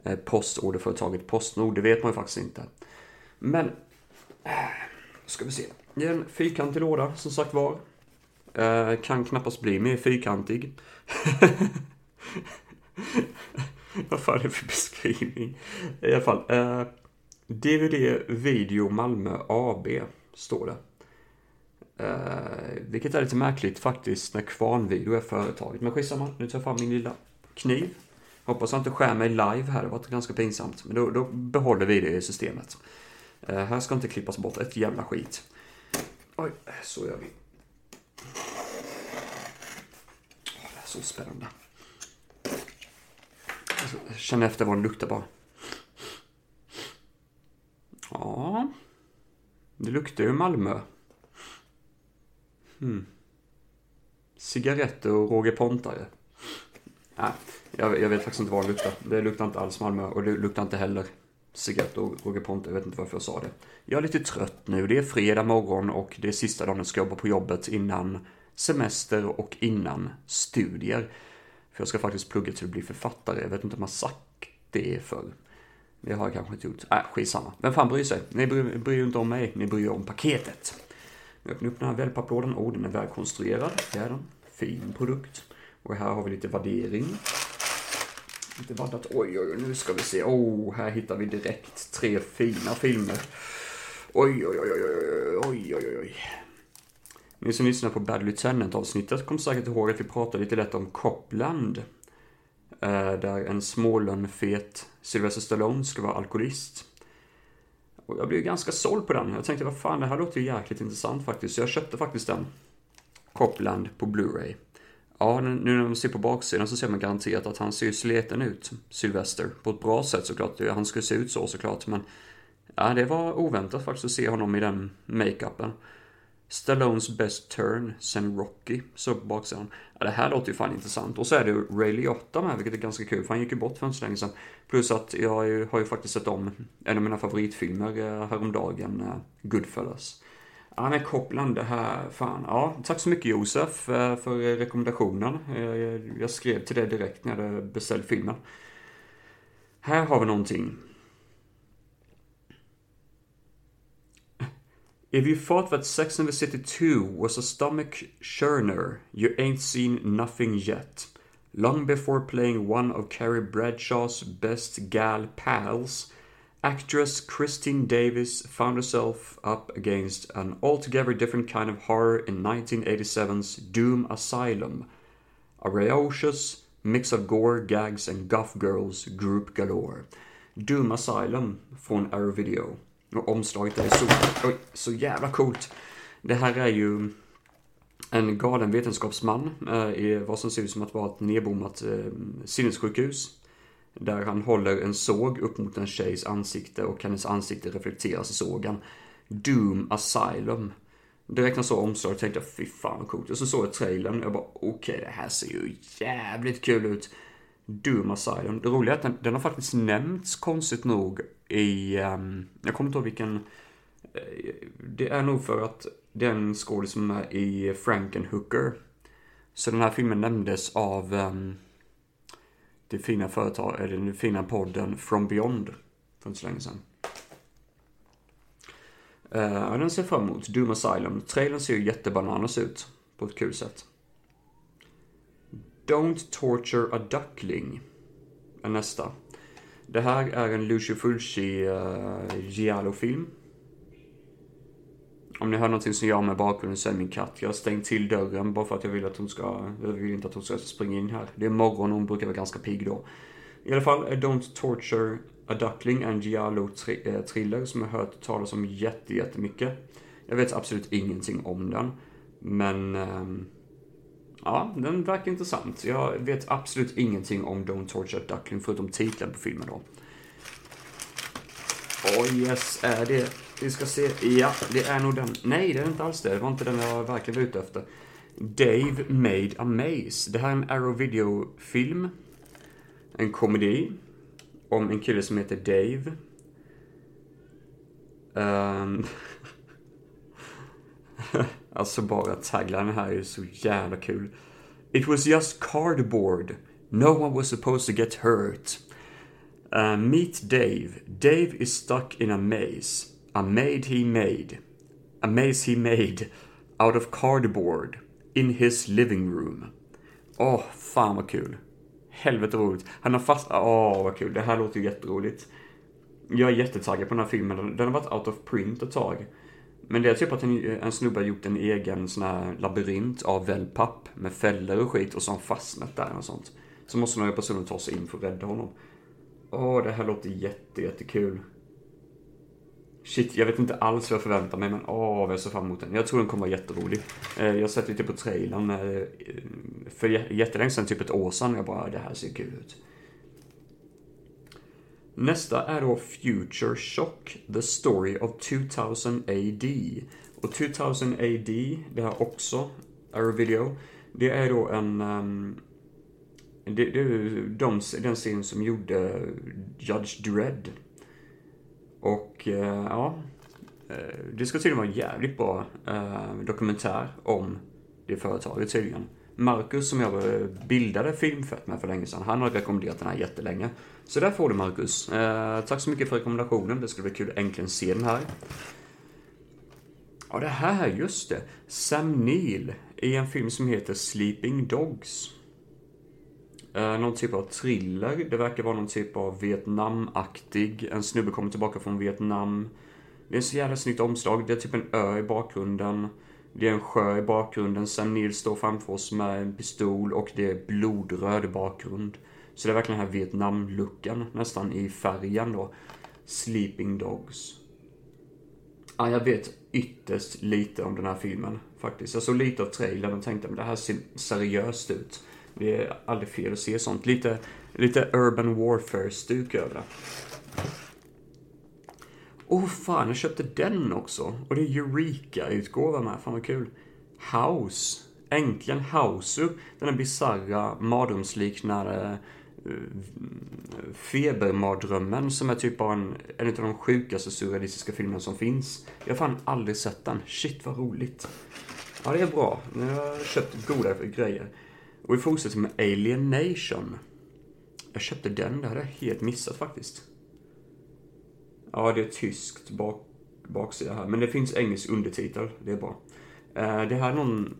eh, postorderföretaget Postnord. Det vet man ju faktiskt inte. Men, eh, ska vi se. Det är en fyrkantig låda som sagt var. Eh, kan knappast bli mer fyrkantig. *laughs* Vad fan är det för beskrivning? I alla fall. Eh, DVD Video Malmö AB står det. Uh, vilket är lite märkligt faktiskt när Kvarnvideo är företaget. Men skitsamma, nu tar jag fram min lilla kniv. Hoppas jag inte skär mig live här, det var ganska pinsamt. Men då, då behåller vi det i systemet. Uh, här ska inte klippas bort ett jävla skit. Oj, så gör vi. Oh, det är så spännande. Alltså, känner efter vad den luktar bara. Ja, det luktar ju Malmö. Hmm. Cigaretter och Roger Pontare. Nej, jag, jag, vet faktiskt inte vad det luktar. Det luktar inte alls Malmö och det luktar inte heller Cigaretter och Roger Pontare. jag vet inte varför jag sa det. Jag är lite trött nu, det är fredag morgon och det är sista dagen jag ska jobba på jobbet innan semester och innan studier. För jag ska faktiskt plugga till att bli författare, jag vet inte om jag sagt det förr. Det har jag kanske inte gjort. Äh, skitsamma. Vem fan bryr sig? Ni bryr, bryr inte om mig, ni bryr er om paketet. Jag öppnar upp den här wellpapplådan. Oh, den är välkonstruerad. Det är den. Fin produkt. Och här har vi lite värdering. Lite vaddat. Oj, oj, oj, nu ska vi se. Oh, här hittar vi direkt tre fina filmer. Oj, oj, oj, oj, oj, oj, oj, oj. Ni som lyssnar på Bad Lieutenant-avsnittet kommer säkert ihåg att vi pratade lite lätt om Copland. Eh, där en smålönfet Sylvester Stallone ska vara alkoholist. Och jag blev ganska såld på den. Jag tänkte, vad fan, det här låter ju jäkligt intressant faktiskt. Så jag köpte faktiskt den. Copland på Blu-ray. Ja, nu när man ser på baksidan så ser man garanterat att han ser sleten ut, Sylvester. På ett bra sätt såklart. Han skulle se ut så såklart, men... Ja, det var oväntat faktiskt att se honom i den makeupen. Stallones best turn sen Rocky, så på baksidan. Ja, det här låter ju fan intressant. Och så är det Ray Liotta med, vilket är ganska kul, för han gick ju bort för inte så länge sedan. Plus att jag har ju faktiskt sett om en av mina favoritfilmer eh, häromdagen, eh, Goodfellas. Ja men Copland, det här, fan. Ja, tack så mycket Josef eh, för rekommendationen. Jag skrev till dig direkt när jag beställde filmen. Här har vi någonting. If you thought that Sex and the City 2 was a stomach churner, you ain't seen nothing yet. Long before playing one of Carrie Bradshaw's best gal pals, actress Christine Davis found herself up against an altogether different kind of horror in 1987's Doom Asylum. A raucous mix of gore, gags and goth girls group galore. Doom Asylum från Arrow Video. Och omslaget är så, oj, så jävla coolt. Det här är ju en galen vetenskapsman eh, i vad som ser ut som att vara ett nedbommat eh, sinnessjukhus. Där han håller en såg upp mot en tjejs ansikte och hennes ansikte reflekteras i sågen. Doom Asylum. Direkt när jag såg omslaget tänkte jag fy fan vad coolt. Och så såg jag trailern och jag bara okej okay, det här ser ju jävligt kul ut. Doom Asylum. Det roliga är att den, den har faktiskt nämnts konstigt nog i, um, jag kommer inte ihåg vilken, eh, det är nog för att den skådis som är i Frankenhooker. Så den här filmen nämndes av um, det fina företag, eller den fina podden From Beyond för inte så länge sedan. Uh, den ser fram emot. Doom Asylum. Trailern ser ju jättebananas ut. På ett kul sätt. Don't Torture a Duckling är nästa. Det här är en Lucio Fulci uh, Giallo-film. Om ni hör någonting som gör med bakgrunden så är min katt. Jag har stängt till dörren bara för att jag vill att hon ska, jag vill inte att hon ska springa in här. Det är morgon och hon brukar vara ganska pigg då. I alla fall, eh, Don't Torture a Duckling en Giallo-thriller som jag har hört talas om jättemycket. Jag vet absolut ingenting om den. Men um, Ja, den verkar intressant. Jag vet absolut ingenting om Don't Torture Duckling förutom titeln på filmen då. Oh yes, är det... Vi ska se. Ja, det är nog den. Nej, det är inte alls det. Det var inte den jag verkligen var ute efter. Dave Made a Maze. Det här är en Arrow Video-film. En komedi. Om en kille som heter Dave. Um... *laughs* Alltså bara tagline här är så jävla kul. It was just cardboard. No one was supposed to get hurt. Uh, meet Dave. Dave is stuck in a maze. A maze he made. A maze he made out of cardboard in his living room. Åh, oh, fan vad kul. Helvete roligt. Han har fast... Åh, oh, vad kul. Det här låter ju jätteroligt. Jag är jättetaggad på den här filmen. Den har varit out of print ett tag. Men det är typ att en, en snubbe har gjort en egen sån här labyrint av wellpapp med fällor och skit och så har han fastnat där och sånt. Så måste några personer ta sig in för att rädda honom. Åh, det här låter jätte, jättekul. Shit, jag vet inte alls vad jag förväntar mig, men åh, vad jag ser fram emot den. Jag tror den kommer vara jätterolig. Eh, jag har sett lite typ på trailern eh, för jättelänge sedan, typ ett år sedan, och jag bara, det här ser kul ut. Nästa är då Future Shock, The Story of 2000 AD. Och 2000 AD, det här också Arrow Video, det är då en... Um, det, det är de, den serien som gjorde Judge Dredd. Och uh, ja, eh, det ska tydligen vara en jävligt bra uh, dokumentär om det företaget tydligen. Marcus som jag bildade Filmfett med för länge sedan, han har rekommenderat den här jättelänge. Så där får du Marcus. Eh, tack så mycket för rekommendationen, det skulle bli kul att äntligen se den här. Ja, det här, just det. Sam Neill i en film som heter Sleeping Dogs. Eh, någon typ av thriller. Det verkar vara någon typ av Vietnamaktig. En snubbe kommer tillbaka från Vietnam. Det är så jävla snyggt omslag. Det är typ en ö i bakgrunden. Det är en sjö i bakgrunden. Sam Neill står framför oss med en pistol och det är blodröd bakgrund. Så det är verkligen den här Vietnam-looken nästan i färgen då. Sleeping Dogs. Ja, jag vet ytterst lite om den här filmen faktiskt. Jag såg lite av trailern och tänkte att det här ser seriöst ut. Det är aldrig fel att se sånt. Lite, lite Urban Warfare-stuk över det. Åh oh, fan, jag köpte den också. Och det är Eureka-utgåva med. Fan vad kul. House. Äntligen Hausu. Den här bisarra, mardrömsliknande eh, febermardrömmen som är typ bara en, en av de sjukaste surrealistiska filmerna som finns. Jag har fan aldrig sett den. Shit vad roligt. Ja, det är bra. Nu har jag köpt goda grejer. Och vi fortsätter med Alien Nation. Jag köpte den, det hade jag helt missat faktiskt. Ja, det är tyskt bak, baksida här. Men det finns engelsk undertitel, det är bra. Eh, det här är någon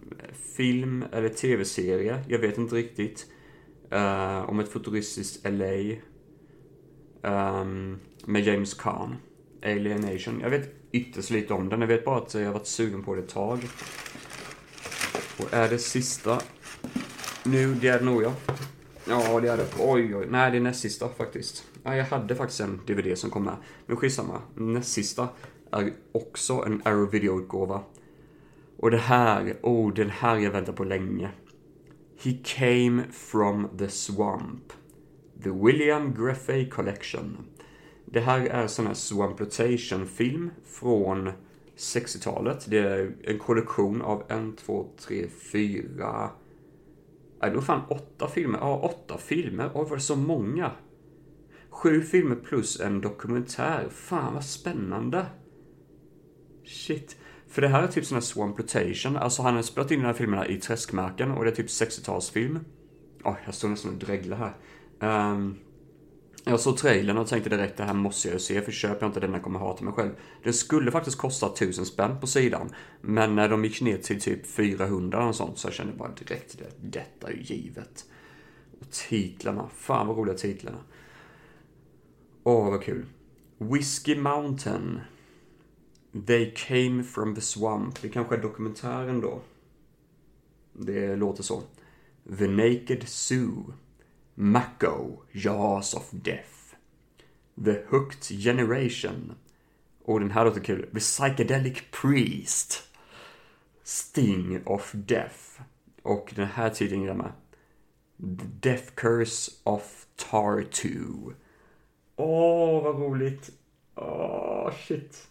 film eller tv-serie, jag vet inte riktigt. Eh, om ett futuristiskt LA. Ehm, med James Caan. Alienation. Jag vet ytterst lite om den. Jag vet bara att jag har varit sugen på det ett tag. Och är det sista nu, det är det nog ja. Ja, det är det. Oj, oj. Nej, det är näst sista faktiskt. Ja, jag hade faktiskt en DVD som kom med. Men skitsamma. Näst sista är också en Arrow Video-utgåva. Och det här, oh, den här jag väntat på länge. He came from the swamp. The William Greffey Collection. Det här är sån här swamp rotation-film från 60-talet. Det är en kollektion av en, två, tre, fyra... Nej, det var fan åtta filmer. Ja, åtta filmer. Oj, var det så många? Sju filmer plus en dokumentär. Fan vad spännande. Shit. För det här är typ sån här Swamplotation. Alltså han har spelat in de här filmerna i träskmarken och det är typ 60-talsfilm. Åh, oh, jag står nästan och dreglar här. Um, jag såg trailern och tänkte direkt det här måste jag ju se för köper jag inte den jag kommer hata mig själv. Den skulle faktiskt kosta 1000 spänn på sidan. Men när de gick ner till typ 400 och sånt så jag kände jag bara direkt det, detta är ju givet. Och titlarna, fan vad roliga titlarna. Åh vad kul. Whiskey Mountain. They came from the swamp. Det kanske är dokumentären då. Det låter så. The Naked Zoo. Mako, Jaws of Death. The Hooked Generation. Och den här låter kul. The Psychedelic Priest. Sting of Death. Och den här tydligen gillar med. The Death Curse of Tartu. Åh, oh, vad roligt. Åh, oh, shit.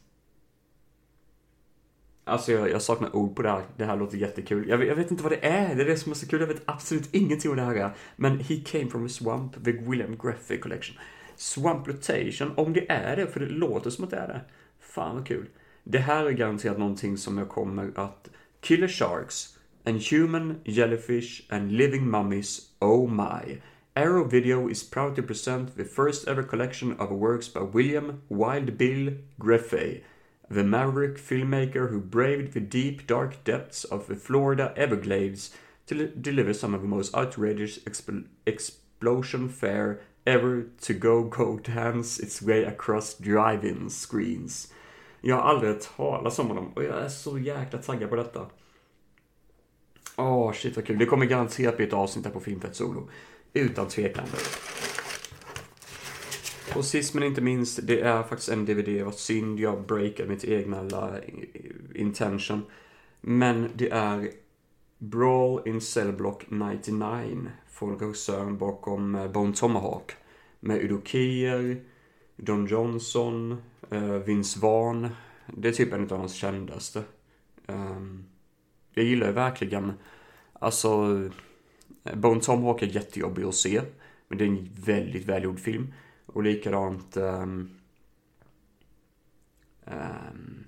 Alltså jag, jag, saknar ord på det här. Det här låter jättekul. Jag, jag, vet inte vad det är. Det är det som är så kul. Jag vet absolut ingenting om det här. Men He came from a swamp, the William Graphic Collection. Swamplotation, om det är det, för det låter som att det är det. Fan vad kul. Det här är garanterat någonting som jag kommer att... Killer Sharks, and Human, Jellyfish and Living Mummies, Oh My. Arrow Video is proud to present the first ever collection of works by William Wild Bill Greffey the maverick filmmaker who braved the deep, dark depths of the Florida Everglades to deliver some of the most outrageous exp explosion fare ever to go go dance its way across drive-in screens. Jag har aldrig hört talas om honom och jag är så jäkla taggad på detta. Åh, oh, shit vad kul. Det kommer garanterat bli ett avsnitt här på Filmfett Solo. Utan tvekan. Och sist men inte minst, det är faktiskt en DVD. Vad synd jag breakade mitt egna intention. Men det är Brawl in Cellblock 99 från regissören bakom eh, Bone Tomahawk. Med Udo Kier, Don Johnson, eh, Vince Vaughn. Det är typ en av hans kändaste. Ehm, jag gillar ju verkligen, alltså, eh, Bone Tomahawk är jättejobbig att se. Men det är en väldigt välgjord film. Och likadant ehm, ehm, um, Um,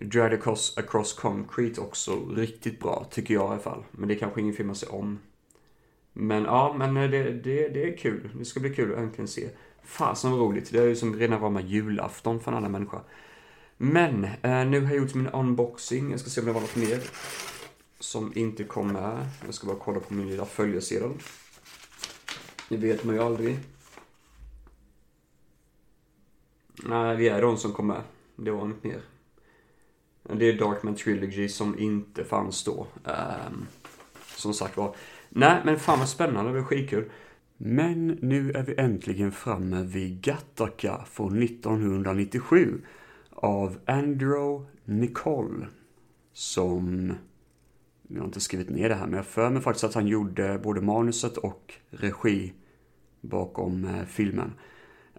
Dread across, across Concrete också riktigt bra, tycker jag i alla fall. Men det är kanske ingen film man ser om. Men ja, men eh, det, det, det är kul. Det ska bli kul att äntligen se. Fasen vad roligt. Det är ju som rena rama julafton för en annan människa. Men, eh, nu har jag gjort min unboxing. Jag ska se om det var något mer som inte kom med. Jag ska bara kolla på min lilla följesedel. Det vet man ju aldrig. Nej, vi är de som kom med. Det var inget mer. Det är Darkman Trilogy som inte fanns då. Um, som sagt var. Nej, men fan vad spännande. Det var skitkul. Men nu är vi äntligen framme vid Gattaca från 1997 av Andrew Nicole. Som, jag har inte skrivit ner det här, men jag för mig faktiskt att han gjorde både manuset och regi bakom eh, filmen.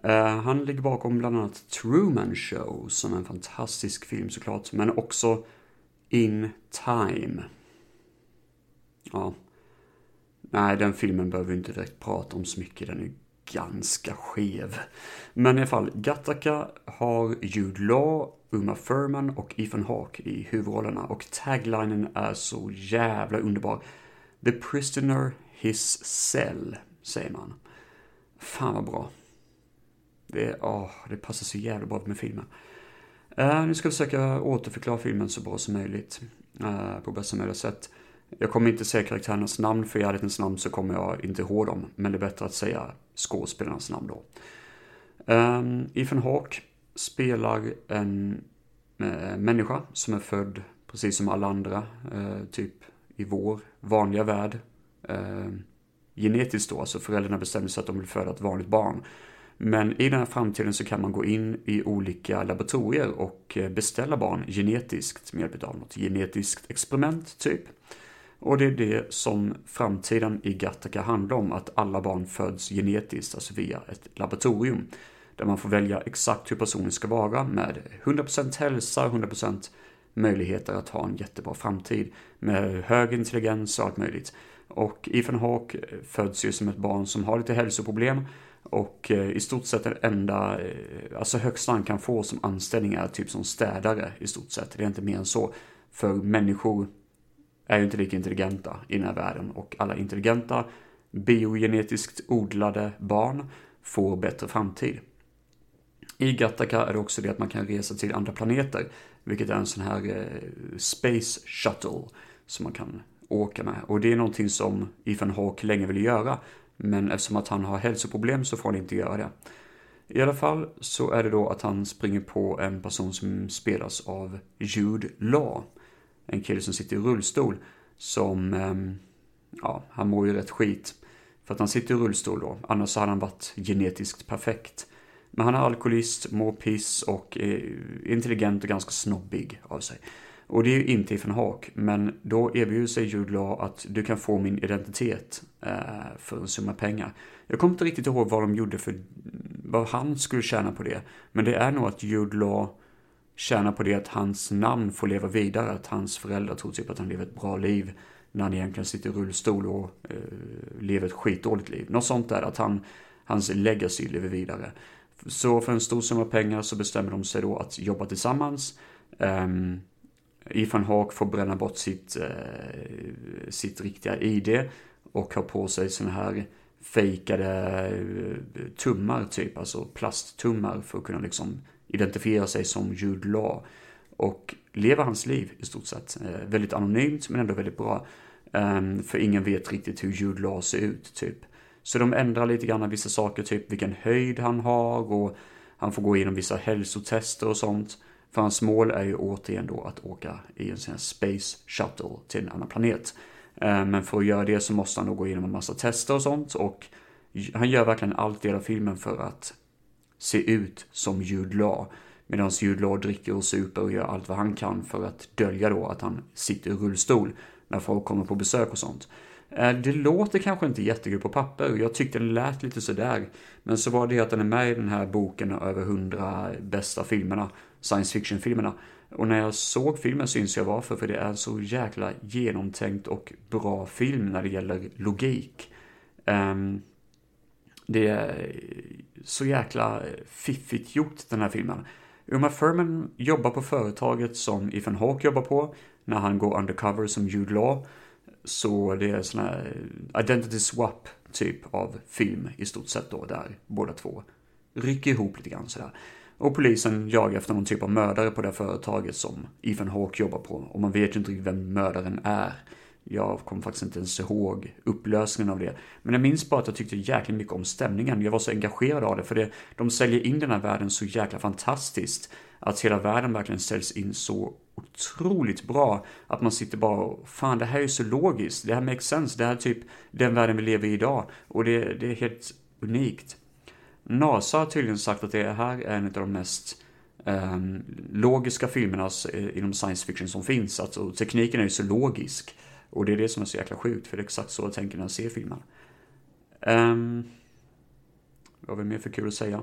Eh, han ligger bakom bland annat Truman Show, som är en fantastisk film såklart, men också In Time. Ja. Nej, den filmen behöver vi inte direkt prata om så mycket, den är ganska skev. Men i alla fall, Gattaca har Jude Law, Uma Thurman och Ethan Hawke i huvudrollerna och taglinen är så jävla underbar. The prisoner, his cell, säger man. Fan vad bra. Det, oh, det passar så jävla bra med filmen. Uh, nu ska jag försöka återförklara filmen så bra som möjligt. Uh, på bästa möjliga sätt. Jag kommer inte säga karaktärernas namn, för i ärlighetens namn så kommer jag inte ihåg dem. Men det är bättre att säga skådespelarnas namn då. Um, Ethan Hawke spelar en uh, människa som är född precis som alla andra, uh, typ i vår vanliga värld. Uh, genetiskt då, alltså föräldrarna bestämmer sig att de vill föda ett vanligt barn. Men i den här framtiden så kan man gå in i olika laboratorier och eh, beställa barn genetiskt med hjälp av något genetiskt experiment, typ. Och det är det som framtiden i Gattaca handlar om, att alla barn föds genetiskt, alltså via ett laboratorium. Där man får välja exakt hur personen ska vara med 100% hälsa, 100% möjligheter att ha en jättebra framtid. Med hög intelligens och allt möjligt. Och Ethan Hawke eh, föds ju som ett barn som har lite hälsoproblem. Och eh, i stort sett den enda, eh, alltså högsta han kan få som anställning är typ som städare i stort sett. Det är inte mer än så. För människor är ju inte lika intelligenta i den här världen och alla intelligenta biogenetiskt odlade barn får bättre framtid. I Gattaca är det också det att man kan resa till andra planeter, vilket är en sån här eh, Space Shuttle som man kan åka med. Och det är någonting som Ethan Hawke länge ville göra, men eftersom att han har hälsoproblem så får han inte göra det. I alla fall så är det då att han springer på en person som spelas av Jude Law en kille som sitter i rullstol som, ehm, ja, han mår ju rätt skit. För att han sitter i rullstol då, annars så hade han varit genetiskt perfekt. Men han är alkoholist, mår piss och är intelligent och ganska snobbig av sig. Och det är ju inte Ifrån Haak, men då erbjuder sig Jude Law att du kan få min identitet eh, för en summa pengar. Jag kommer inte riktigt ihåg vad de gjorde för, vad han skulle tjäna på det. Men det är nog att Jude Law tjänar på det att hans namn får leva vidare, att hans föräldrar tror typ att han lever ett bra liv när han egentligen sitter i rullstol och eh, lever ett skitdåligt liv. Något sånt där, att han, hans legacy lever vidare. Så för en stor summa pengar så bestämmer de sig då att jobba tillsammans. Um, Ethan Hawke får bränna bort sitt, eh, sitt riktiga ID och har på sig såna här fejkade eh, tummar typ, alltså plasttummar för att kunna liksom identifiera sig som Jude Law och leva hans liv i stort sett. Eh, väldigt anonymt men ändå väldigt bra. Eh, för ingen vet riktigt hur Jude Law ser ut typ. Så de ändrar lite grann vissa saker, typ vilken höjd han har och han får gå igenom vissa hälsotester och sånt. För hans mål är ju återigen då att åka i en sån här Space Shuttle till en annan planet. Eh, men för att göra det så måste han då gå igenom en massa tester och sånt och han gör verkligen allt i hela filmen för att se ut som Jude Law. Medan Jude Law dricker och super och gör allt vad han kan för att dölja då att han sitter i rullstol när folk kommer på besök och sånt. Eh, det låter kanske inte jättekul på papper, jag tyckte den lät lite sådär. Men så var det att den är med i den här boken över hundra bästa filmerna, science fiction-filmerna. Och när jag såg filmen så insåg jag varför, för det är en så jäkla genomtänkt och bra film när det gäller logik. Um, det är så jäkla fiffigt gjort den här filmen. Uma Thurman jobbar på företaget som Ethan Hawke jobbar på när han går undercover som Jude Law. Så det är sån här identity swap typ av film i stort sett då, där båda två rycker ihop lite grann sådär. Och polisen jagar efter någon typ av mördare på det företaget som Ethan Hawke jobbar på. Och man vet ju inte riktigt vem mördaren är. Jag kommer faktiskt inte ens ihåg upplösningen av det. Men jag minns bara att jag tyckte jäkligt mycket om stämningen. Jag var så engagerad av det, för det, de säljer in den här världen så jäkla fantastiskt. Att hela världen verkligen säljs in så otroligt bra. Att man sitter bara och, fan det här är ju så logiskt, det här makes sense, det här är typ den världen vi lever i idag. Och det, det är helt unikt. NASA har tydligen sagt att det här är en av de mest eh, logiska filmerna inom science fiction som finns. Alltså tekniken är ju så logisk. Och det är det som är så jäkla sjukt, för det är exakt så jag tänker när jag ser filmen. Um, ehm, vad har vi mer för kul att säga?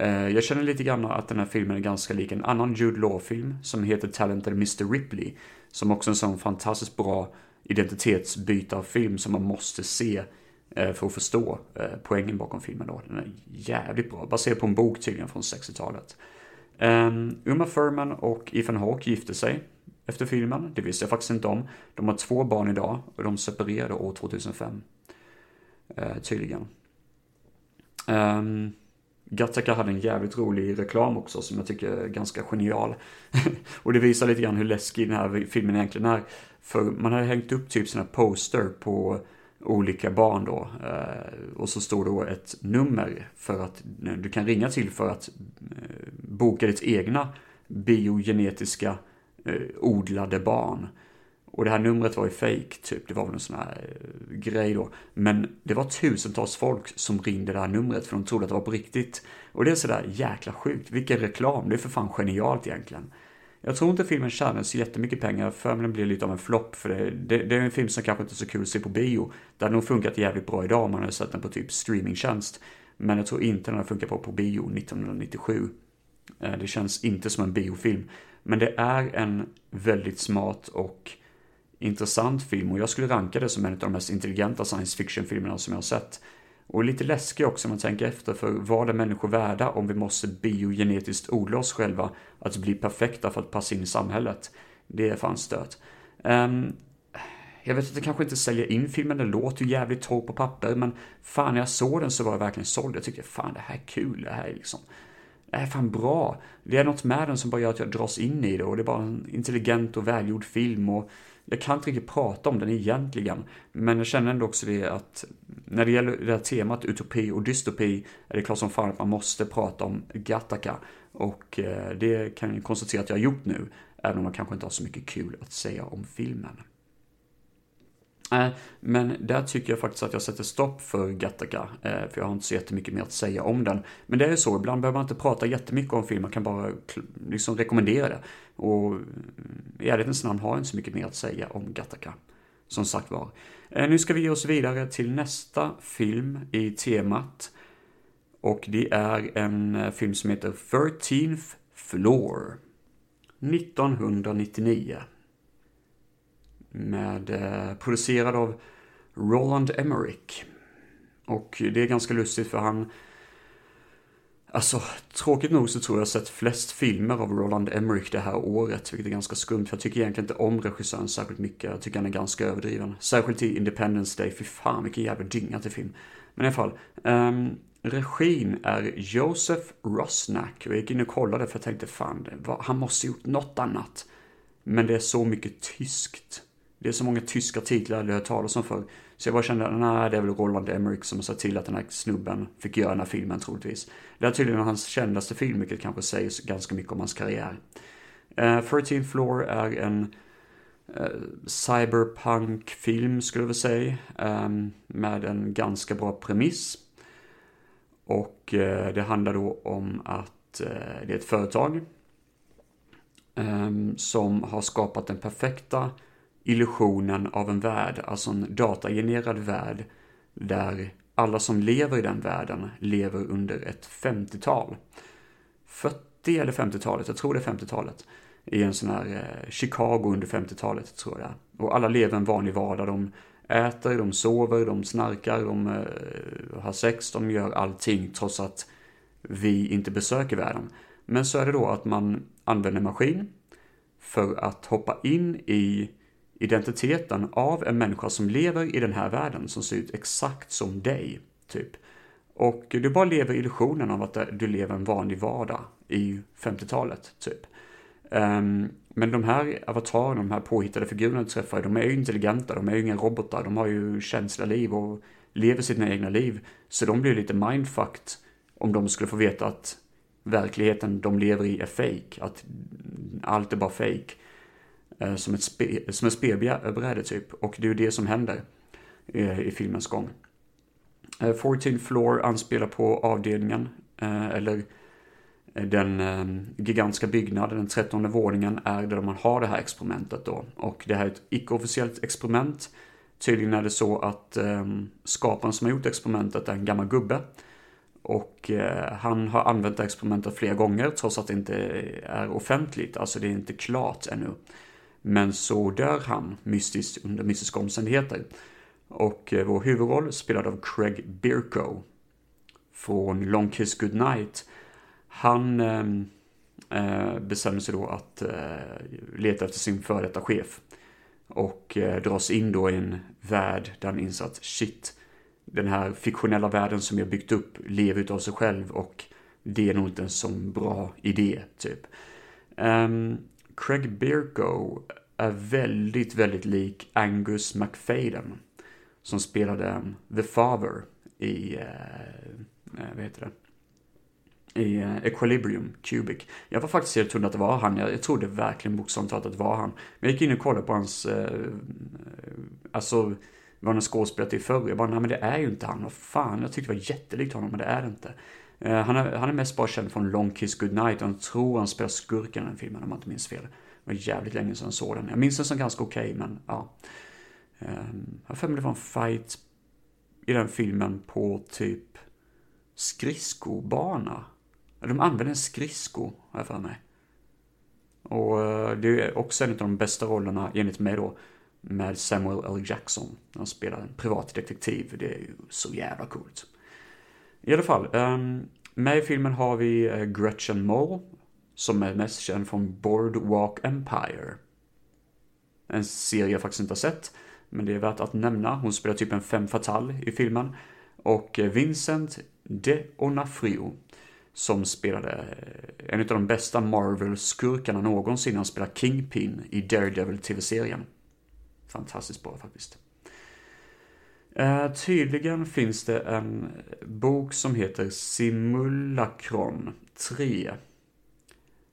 Uh, jag känner lite grann att den här filmen är ganska lik en annan Jude Law-film som heter Talented Mr. Ripley. Som också är en sån fantastiskt bra identitetsbytarfilm som man måste se Eh, för att förstå eh, poängen bakom filmen då. Den är jävligt bra, baserad på en bok tydligen från 60-talet. Ehm, Uma Thurman och Ethan Hawke gifte sig efter filmen. Det visste jag faktiskt inte om. De har två barn idag och de separerade år 2005. Eh, tydligen. Um, Gattaca hade en jävligt rolig reklam också som jag tycker är ganska genial. *laughs* och det visar lite grann hur läskig den här filmen egentligen är. För man hade hängt upp typ sina poster på olika barn då. Eh, och så står då ett nummer för att eh, du kan ringa till för att eh, boka ditt egna biogenetiska odlade barn. Och det här numret var ju fake typ. Det var väl en sån här grej då. Men det var tusentals folk som ringde det här numret för de trodde att det var på riktigt. Och det är sådär jäkla sjukt. Vilken reklam. Det är för fan genialt egentligen. Jag tror inte filmen tjänar så jättemycket pengar, för den blir lite av en flopp, för det, det, det, är en film som kanske inte är så kul att se på bio. Det hade nog funkat jävligt bra idag om man hade sett den på typ streamingtjänst. Men jag tror inte den hade funkat på på bio 1997. Eh, det känns inte som en biofilm. Men det är en väldigt smart och intressant film och jag skulle ranka det som en av de mest intelligenta science fiction-filmerna som jag har sett. Och lite läskig också om man tänker efter, för vad är människor värda om vi måste biogenetiskt odla oss själva att bli perfekta för att passa in i samhället? Det är fan stört. Um, jag vet att det kanske inte säljer in filmen, den låter ju jävligt torr på papper, men fan när jag såg den så var jag verkligen såld. Jag tyckte fan det här är kul, det här är liksom Det är fan bra. Det är något med den som bara gör att jag dras in i det och det är bara en intelligent och välgjord film och jag kan inte riktigt prata om den egentligen. Men jag känner ändå också det att när det gäller det här temat utopi och dystopi är det klart som fan att man måste prata om Gattaca. Och eh, det kan jag konstatera att jag har gjort nu, även om jag kanske inte har så mycket kul att säga om filmen. Eh, men där tycker jag faktiskt att jag sätter stopp för Gattaca, eh, för jag har inte så jättemycket mer att säga om den. Men det är ju så, ibland behöver man inte prata jättemycket om film, man kan bara liksom rekommendera det. Och eh, i ärlighetens namn har jag inte så mycket mer att säga om Gattaca. Som sagt var. Eh, nu ska vi ge oss vidare till nästa film i temat. Och det är en eh, film som heter 13th Floor. 1999 med, eh, producerad av Roland Emmerich. Och det är ganska lustigt för han, alltså tråkigt nog så tror jag sett flest filmer av Roland Emmerich det här året, vilket är ganska skumt. Jag tycker egentligen inte om regissören särskilt mycket. Jag tycker han är ganska överdriven. Särskilt i Independence Day, fy fan vilken jävla dynga till film. Men i alla fall. Um, regin är Joseph Rosnack. Och jag gick in och kollade för jag tänkte fan, var, han måste gjort något annat. Men det är så mycket tyskt. Det är så många tyska titlar jag aldrig hört talas om förr. Så jag bara kände, nej det är väl Roland Emmerich som har sett till att den här snubben fick göra den här filmen troligtvis. Det är tydligen hans kändaste film, vilket kanske säger ganska mycket om hans karriär. Eh, uh, 13 Floor är en uh, cyberpunk-film skulle jag väl säga. Um, med en ganska bra premiss. Och uh, det handlar då om att uh, det är ett företag um, som har skapat den perfekta illusionen av en värld, alltså en datagenererad värld där alla som lever i den världen lever under ett 50-tal. 40 eller 50-talet, jag tror det är 50-talet. I en sån här eh, Chicago under 50-talet, tror jag. Och alla lever en vanlig vardag. De äter, de sover, de snarkar, de eh, har sex, de gör allting trots att vi inte besöker världen. Men så är det då att man använder maskin för att hoppa in i identiteten av en människa som lever i den här världen som ser ut exakt som dig, typ. Och du bara lever illusionen av att du lever en vanlig vardag i 50-talet, typ. Um, men de här avatarerna, de här påhittade figurerna du träffar, de är ju intelligenta, de är ju inga robotar, de har ju känsloliv och lever sina egna liv. Så de blir lite mindfucked om de skulle få veta att verkligheten de lever i är fake, att allt är bara fake. Eh, som ett, spe, som ett spelbräde typ, och det är ju det som händer eh, i filmens gång. Eh, 14 Floor anspelar på avdelningen, eller den gigantiska byggnaden, den trettonde våningen, är där man har det här experimentet då. Och det här är ett icke-officiellt experiment. Tydligen är det så att ehm, skaparen som har gjort experimentet är en gammal gubbe. Och han har använt det experimentet flera gånger trots att det inte är offentligt, alltså det är inte klart ännu. Men så dör han mystiskt under mystiska omständigheter. Och eh, vår huvudroll spelad av Craig Birko från Long Kiss Goodnight han ehm, eh, bestämmer sig då att eh, leta efter sin före detta chef. Och eh, dras in då i en värld där han inser att shit, den här fiktionella världen som jag byggt upp lever utav sig själv och det är nog inte en sån bra idé, typ. Um, Craig Birko är väldigt, väldigt lik Angus McFadden som spelade The Father i, eh, eh vad heter det? i eh, Equilibrium, Cubic. Jag var faktiskt helt hundra att det var han. Jag, jag trodde verkligen bokstavligt att det var han. Men jag gick in och kollade på hans, eh, eh, alltså vad han har skådespelat i förr. Jag bara, nej men det är ju inte han. Vad fan, jag tyckte det var jättelikt honom, men det är det inte. Eh, han, är, han är mest bara känd från Long Kiss Goodnight och jag tror han spelar skurken i den filmen om jag inte minns fel. Det var jävligt länge sedan jag såg den. Jag minns den som ganska okej, okay, men ja. Ehm, jag har för mig det var en fight i den filmen på typ skridskobana. De använder en skridsko, har jag för mig. Och eh, det är också en av de bästa rollerna, enligt mig då, med Samuel L. Jackson. Han spelar en privatdetektiv. Det är ju så jävla coolt. I alla fall, um, med i filmen har vi eh, Gretchen Mol, som är mest känd från Boardwalk Empire. En serie jag faktiskt inte har sett, men det är värt att nämna. Hon spelar typ en fem fatal i filmen. Och eh, Vincent de Onafrio som spelade eh, en av de bästa Marvel-skurkarna någonsin. Han spelar Kingpin i Daredevil-tv-serien. Fantastiskt bra faktiskt. Eh, tydligen finns det en bok som heter Simulacron 3.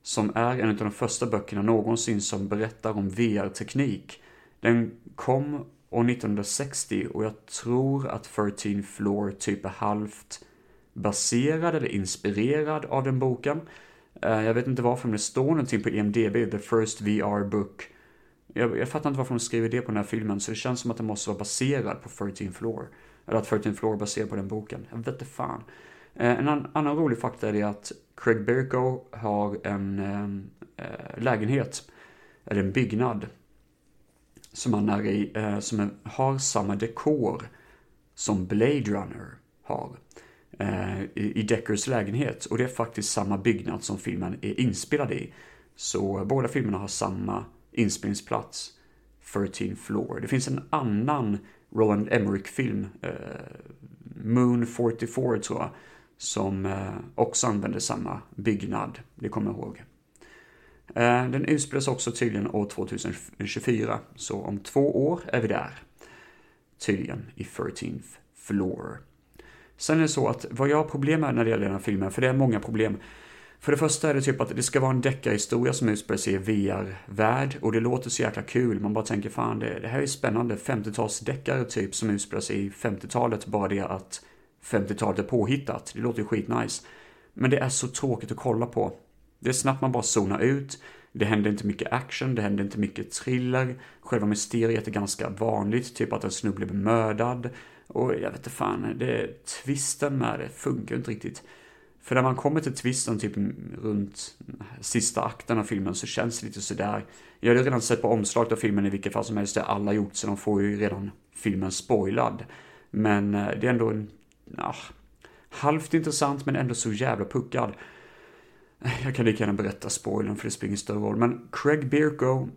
Som är en av de första böckerna någonsin som berättar om VR-teknik. Den kom år 1960 och jag tror att 13 Floor typ är halvt baserad eller inspirerad av den boken. Eh, jag vet inte varför, men det står någonting på EMDB, The First VR Book. Jag, jag fattar inte varför de skriver det på den här filmen, så det känns som att den måste vara baserad på 13 Floor. Eller att 13 Floor är baserad på den boken. Jag vet inte fan. Eh, en annan rolig fakta är det att Craig Birko har en eh, eh, lägenhet, eller en byggnad, som han är i, eh, som har samma dekor som Blade Runner har eh, i Deckers lägenhet. Och det är faktiskt samma byggnad som filmen är inspelad i. Så båda filmerna har samma inspelningsplats, 13 Floor. Det finns en annan Roland Emmerich-film, eh, Moon 44 tror jag, som eh, också använder samma byggnad, det kommer jag ihåg. Eh, den utspelas också tydligen år 2024, så om två år är vi där. Tydligen i 13th Floor. Sen är det så att vad jag har problem med när det gäller den här filmen, för det är många problem. För det första är det typ att det ska vara en deckarhistoria som utspelar sig i VR-värld och det låter så jäkla kul. Man bara tänker fan det, det här är spännande. 50-talsdeckare typ som utspelar sig i 50-talet, bara det att 50-talet är påhittat. Det låter ju skitnice. Men det är så tråkigt att kolla på. Det är snabbt man bara zonar ut. Det händer inte mycket action, det händer inte mycket thriller. Själva mysteriet är ganska vanligt, typ att en snubbe blir mördad. Och jag vet inte fan, det, twisten med det funkar inte riktigt. För när man kommer till twisten typ runt sista akten av filmen så känns det lite sådär. Jag hade redan sett på omslaget av filmen i vilket fall som helst, det alla gjort så de får ju redan filmen spoilad. Men eh, det är ändå en, ah, halvt intressant men ändå så jävla puckad. Jag kan lika gärna berätta spoilern för det spelar ingen större roll. Men Craig Birko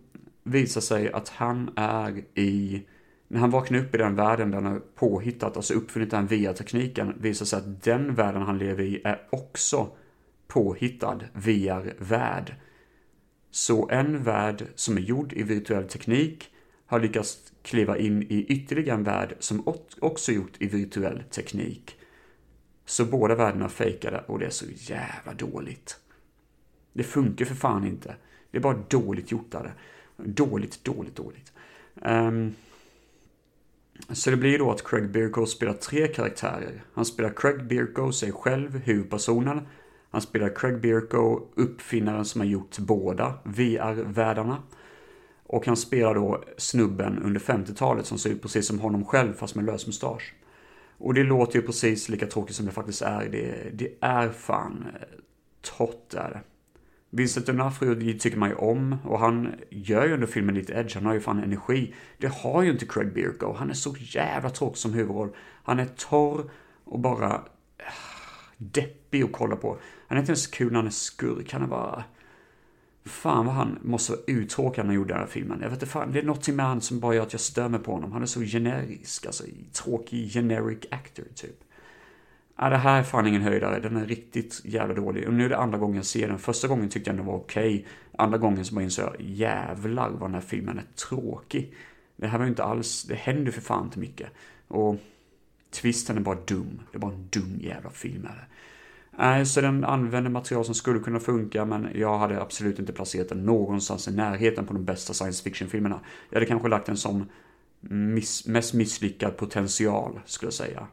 visar sig att han är i... När han vaknar upp i den världen där han har påhittat, alltså uppfunnit den VR-tekniken, visar sig att den världen han lever i är också påhittad VR-värld. Så en värld som är gjord i virtuell teknik har lyckats kliva in i ytterligare en värld som också gjort i virtuell teknik. Så båda världarna fejkade och det är så jävla dåligt. Det funkar för fan inte. Det är bara dåligt gjort där. Dåligt, dåligt, dåligt. Um, så det blir då att Craig Bierko spelar tre karaktärer. Han spelar Craig Bierko, sig själv, huvudpersonen. Han spelar Craig Bierko, uppfinnaren som har gjort båda VR-världarna. Och han spelar då snubben under 50-talet som ser ut precis som honom själv fast med lös mustasch. Och det låter ju precis lika tråkigt som det faktiskt är. Det, det är fan eh, torrt är det. Vincent D'Onofrio tycker man ju om och han gör ju ändå filmen lite edge, han har ju fan energi. Det har ju inte Craig Bierko, han är så jävla tråkig som huvudroll. Han är torr och bara äh, deppig att kolla på. Han är inte ens kul när han är skurk, han är bara... Fan vad han måste vara uttråkad när han gjorde den här filmen. Jag vet inte fan, det är någonting med han som bara gör att jag stör mig på honom. Han är så generisk, alltså tråkig generic actor typ. Ja, det här är fan ingen höjdare, den är riktigt jävla dålig. Och nu är det andra gången jag ser den. Första gången tyckte jag den var okej. Okay. Andra gången så bara insåg jag, jävlar vad den här filmen är tråkig. Det här var ju inte alls, det händer för fan inte mycket. Och twisten är bara dum. Det är bara en dum jävla film är det. Nej, så den använder material som skulle kunna funka, men jag hade absolut inte placerat den någonstans i närheten på de bästa science fiction-filmerna. Jag hade kanske lagt den som miss, mest misslyckad potential, skulle jag säga.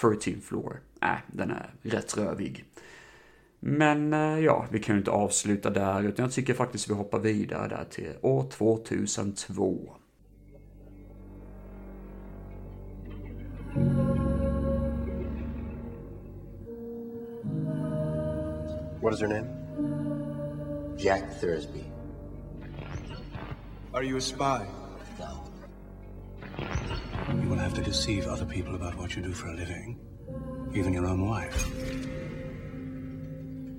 13 floor. Nej, den är rätt rövig. Men eh, ja, vi kan ju inte avsluta där, utan jag tycker faktiskt vi hoppar vidare där till år 2002. What is her name? Jack Thursby. Are you a spy? No. You will have to deceive other people about what you do for a living, even your own wife.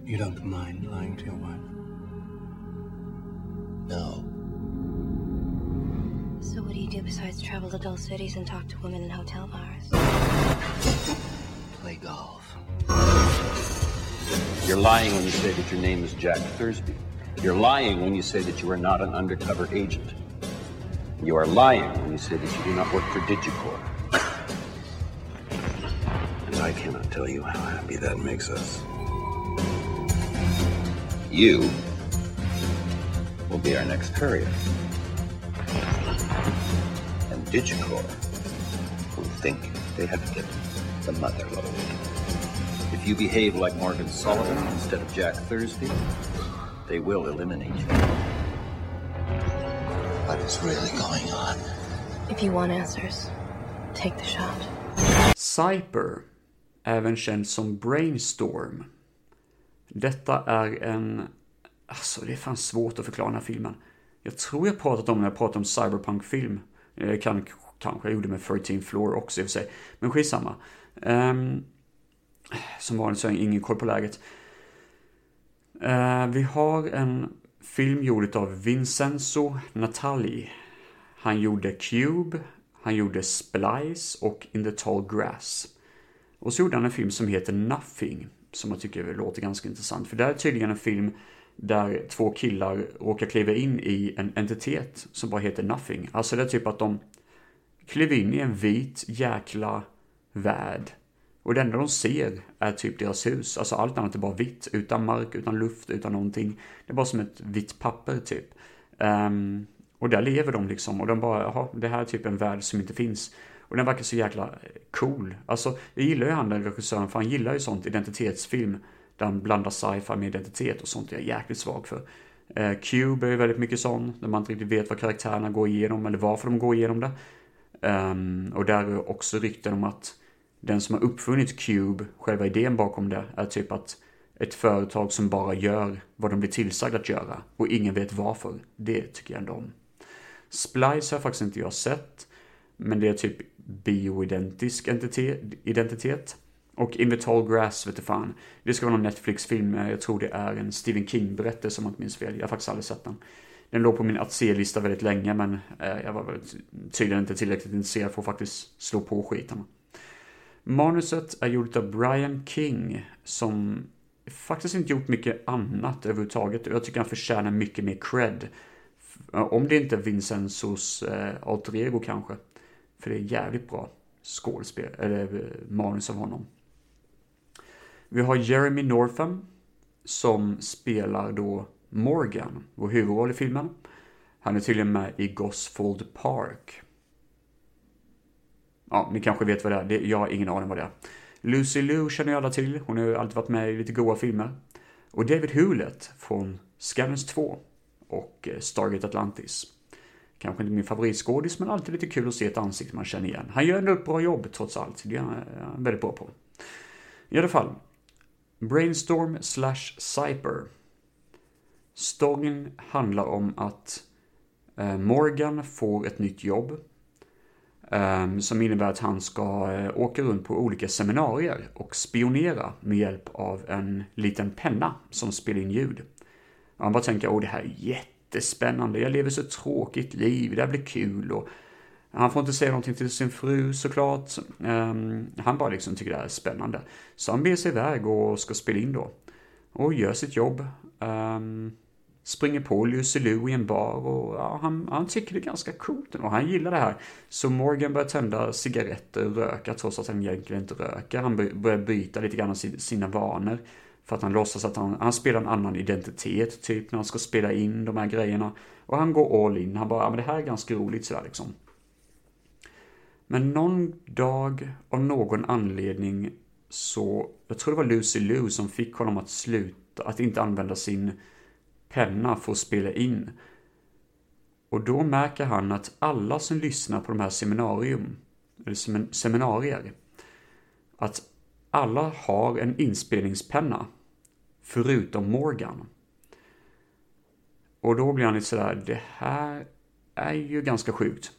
You don't mind lying to your wife? No. So what do you do besides travel to dull cities and talk to women in hotel bars? Play golf. You're lying when you say that your name is Jack Thursby. You're lying when you say that you are not an undercover agent. You are lying when you say that you do not work for Digicor. And I cannot tell you how happy that makes us. You will be our next courier. And Digicor will think they have hit the mother lode. If you behave like Morgan Sullivan instead of Jack Thursby, they will eliminate you. Is really going on? If you want answers, take the shot. Cyper, även känd som Brainstorm. Detta är en... Alltså, det är fan svårt att förklara den här filmen. Jag tror jag pratat om när jag pratade om cyberpunk-film. Jag kan, kanske jag gjorde med 13 Floor också i och för sig. Men skitsamma. Um, som vanligt så har jag ingen koll på läget. Uh, vi har en Film gjord av Vincenzo Natali. Han gjorde Cube, han gjorde Splice och In the Tall Grass. Och så gjorde han en film som heter Nothing, som jag tycker låter ganska intressant. För det är tydligen en film där två killar råkar kliva in i en entitet som bara heter Nothing. Alltså det är typ att de kliver in i en vit jäkla värld och det enda de ser är typ deras hus. Alltså allt annat är bara vitt. Utan mark, utan luft, utan någonting. Det är bara som ett vitt papper typ. Um, och där lever de liksom. Och de bara, jaha, det här är typ en värld som inte finns. Och den verkar så jäkla eh, cool. Alltså, jag gillar ju han den regissören, för han gillar ju sånt identitetsfilm. Där han blandar sci-fi med identitet och sånt. Jag är jäkligt svag för. Uh, Cube är ju väldigt mycket sån. Där man inte riktigt vet vad karaktärerna går igenom eller varför de går igenom det. Um, och där är också rykten om att den som har uppfunnit Cube, själva idén bakom det, är typ att ett företag som bara gör vad de blir tillsagda att göra och ingen vet varför. Det tycker jag ändå om. Splice har faktiskt inte jag sett, men det är typ bioidentisk identitet. Och In the Tall Grass vet du fan. Det ska vara någon Netflix-film, jag tror det är en Stephen King-berättelse om jag inte minns fel. Jag har faktiskt aldrig sett den. Den låg på min att se-lista väldigt länge men eh, jag var tydligen inte tillräckligt intresserad för att faktiskt slå på skiten. Manuset är gjort av Brian King som faktiskt inte gjort mycket annat överhuvudtaget. och Jag tycker han förtjänar mycket mer cred. Om det inte är Vincenzos eh, alter ego kanske. För det är jävligt bra skådespel, eller eh, manus av honom. Vi har Jeremy Northam som spelar då Morgan, vår huvudroll i filmen. Han är tydligen med i Gosfold Park. Ja, ni kanske vet vad det är. Jag har ingen aning vad det är. Lucy Liu känner ju alla till. Hon har ju alltid varit med i lite goa filmer. Och David Hewlett från Scavens 2 och eh, Stargate Atlantis. Kanske inte min favoritskådis, men alltid lite kul att se ett ansikte man känner igen. Han gör ändå ett bra jobb trots allt. Det är han eh, väldigt bra på. I alla fall. Brainstorm slash Cyper. Storyn handlar om att eh, Morgan får ett nytt jobb Ehm, som innebär att han ska eh, åka runt på olika seminarier och spionera med hjälp av en liten penna som spelar in ljud. Och han bara tänker, åh det här är jättespännande, jag lever så tråkigt liv, det här blir kul och han får inte säga någonting till sin fru såklart. Ehm, han bara liksom tycker det här är spännande. Så han ber sig iväg och ska spela in då. Och gör sitt jobb. Ehm, Springer på Lucy Lou i en bar och ja, han, han tycker det är ganska coolt och han gillar det här. Så Morgan börjar tända cigaretter och röka trots att han egentligen inte röker. Han börjar byta lite grann av sina vanor. För att han låtsas att han, han spelar en annan identitet typ när han ska spela in de här grejerna. Och han går all in. Han bara, ja men det här är ganska roligt sådär liksom. Men någon dag av någon anledning så, jag tror det var Lucy Lou som fick honom att sluta, att inte använda sin penna får spela in. Och då märker han att alla som lyssnar på de här seminarium, eller seminarier, att alla har en inspelningspenna, förutom Morgan. Och då blir han lite sådär, det här är ju ganska sjukt.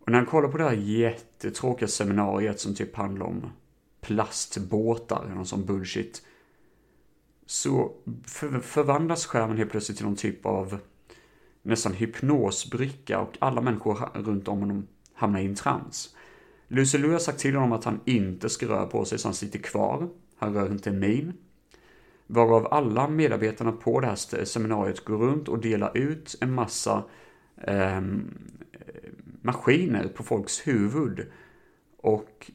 Och när han kollar på det här jättetråkiga seminariet som typ handlar om plastbåtar, någon sån bullshit, så för, förvandlas skärmen helt plötsligt till någon typ av nästan hypnosbricka och alla människor runt om honom hamnar i en trans. Lucy Lou har sagt till honom att han inte ska röra på sig så han sitter kvar. Han rör inte en min. Varav alla medarbetarna på det här seminariet går runt och delar ut en massa eh, maskiner på folks huvud. Och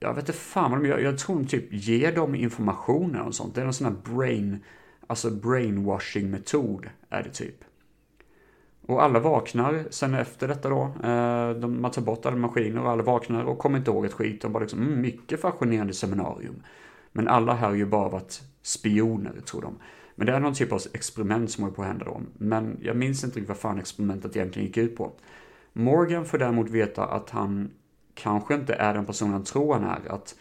jag vet inte fan vad de gör. Jag tror de typ ger dem information och sånt. Det är någon sån här brain, alltså brainwashing metod är det typ. Och alla vaknar sen efter detta då. Eh, de, man tar bort alla maskiner och alla vaknar och kommer inte ihåg ett skit. De bara liksom, mm, mycket fascinerande seminarium. Men alla här har ju bara varit spioner, tror de. Men det är någon typ av experiment som håller på att hända då. Men jag minns inte riktigt vad fan experimentet egentligen gick ut på. Morgan får däremot veta att han kanske inte är den personen han tror han är. Att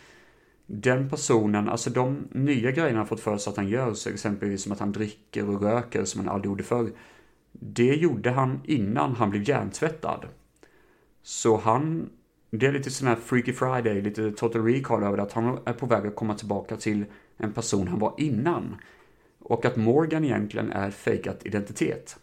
den personen, alltså de nya grejerna han fått för sig att han gör, så exempelvis som att han dricker och röker som han aldrig gjorde förr. Det gjorde han innan han blev hjärntvättad. Så han, det är lite sån här Freaky Friday, lite total recall över det, att han är på väg att komma tillbaka till en person han var innan. Och att Morgan egentligen är fejkat identitet.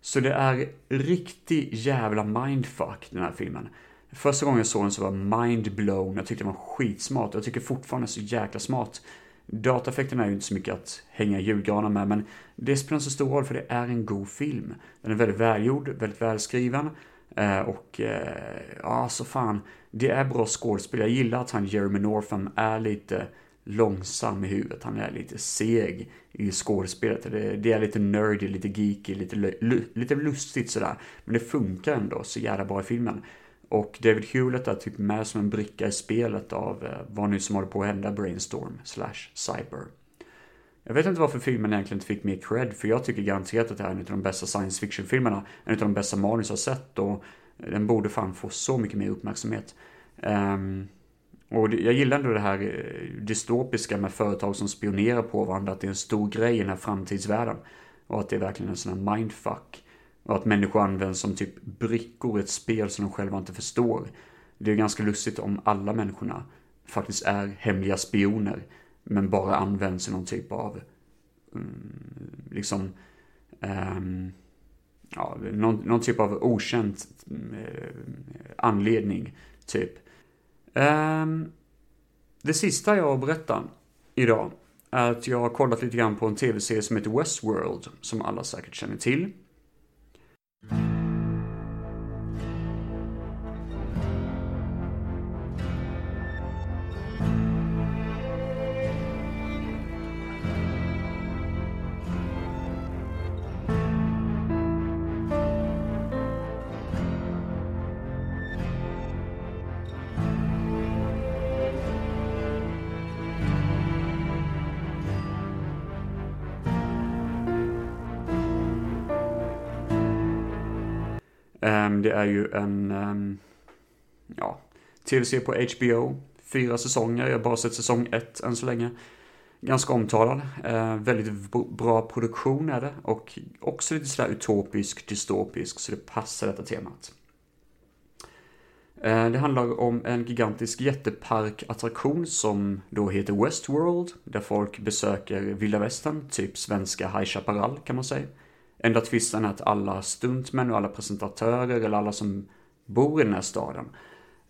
Så det är riktig jävla mindfuck den här filmen. Första gången jag såg den så var jag mindblown. Jag tyckte den var skitsmart. Jag tycker fortfarande den är så jäkla smart. Dataeffekterna är ju inte så mycket att hänga julgranar med, men det spelar inte så stor roll för det är en god film. Den är väldigt välgjord, väldigt välskriven. Eh, och eh, ja, så fan. Det är bra skådespel. Jag gillar att han Jeremy Northam är lite långsam i huvudet. Han är lite seg i skådespelet. Det, det är lite nerdy, lite geeky, lite, lite lustigt sådär. Men det funkar ändå så jävla bra i filmen. Och David Hewlett är typ med som en bricka i spelet av eh, vad nu som håller på att hända Brainstorm slash Cyber. Jag vet inte varför filmen egentligen inte fick mer cred, för jag tycker garanterat att det här är en av de bästa science fiction-filmerna, en av de bästa manus jag sett och den borde fan få så mycket mer uppmärksamhet. Um, och jag gillar ändå det här eh, dystopiska med företag som spionerar på varandra, att det är en stor grej i den här framtidsvärlden. Och att det är verkligen en sån här mindfuck. Och att människor används som typ brickor i ett spel som de själva inte förstår. Det är ganska lustigt om alla människorna faktiskt är hemliga spioner. Men bara används i någon typ av, mm, liksom, um, ja, någon, någon, typ av okänd uh, eh, anledning, typ. Um, det sista jag berättar idag är att jag har kollat lite grann på en tv-serie som heter Westworld, som alla säkert känner till. Ehm, det är ju en, um, ja, tv-serie på HBO. Fyra säsonger, jag har bara sett säsong ett än så länge. Ganska omtalad, uh, väldigt bra produktion är det och också lite sådär utopisk, dystopisk, så det passar detta temat. Det handlar om en gigantisk jätteparkattraktion som då heter Westworld, där folk besöker vilda västern, typ svenska High Chaparral kan man säga. Enda tvisten är att alla stuntmän och alla presentatörer eller alla som bor i den här staden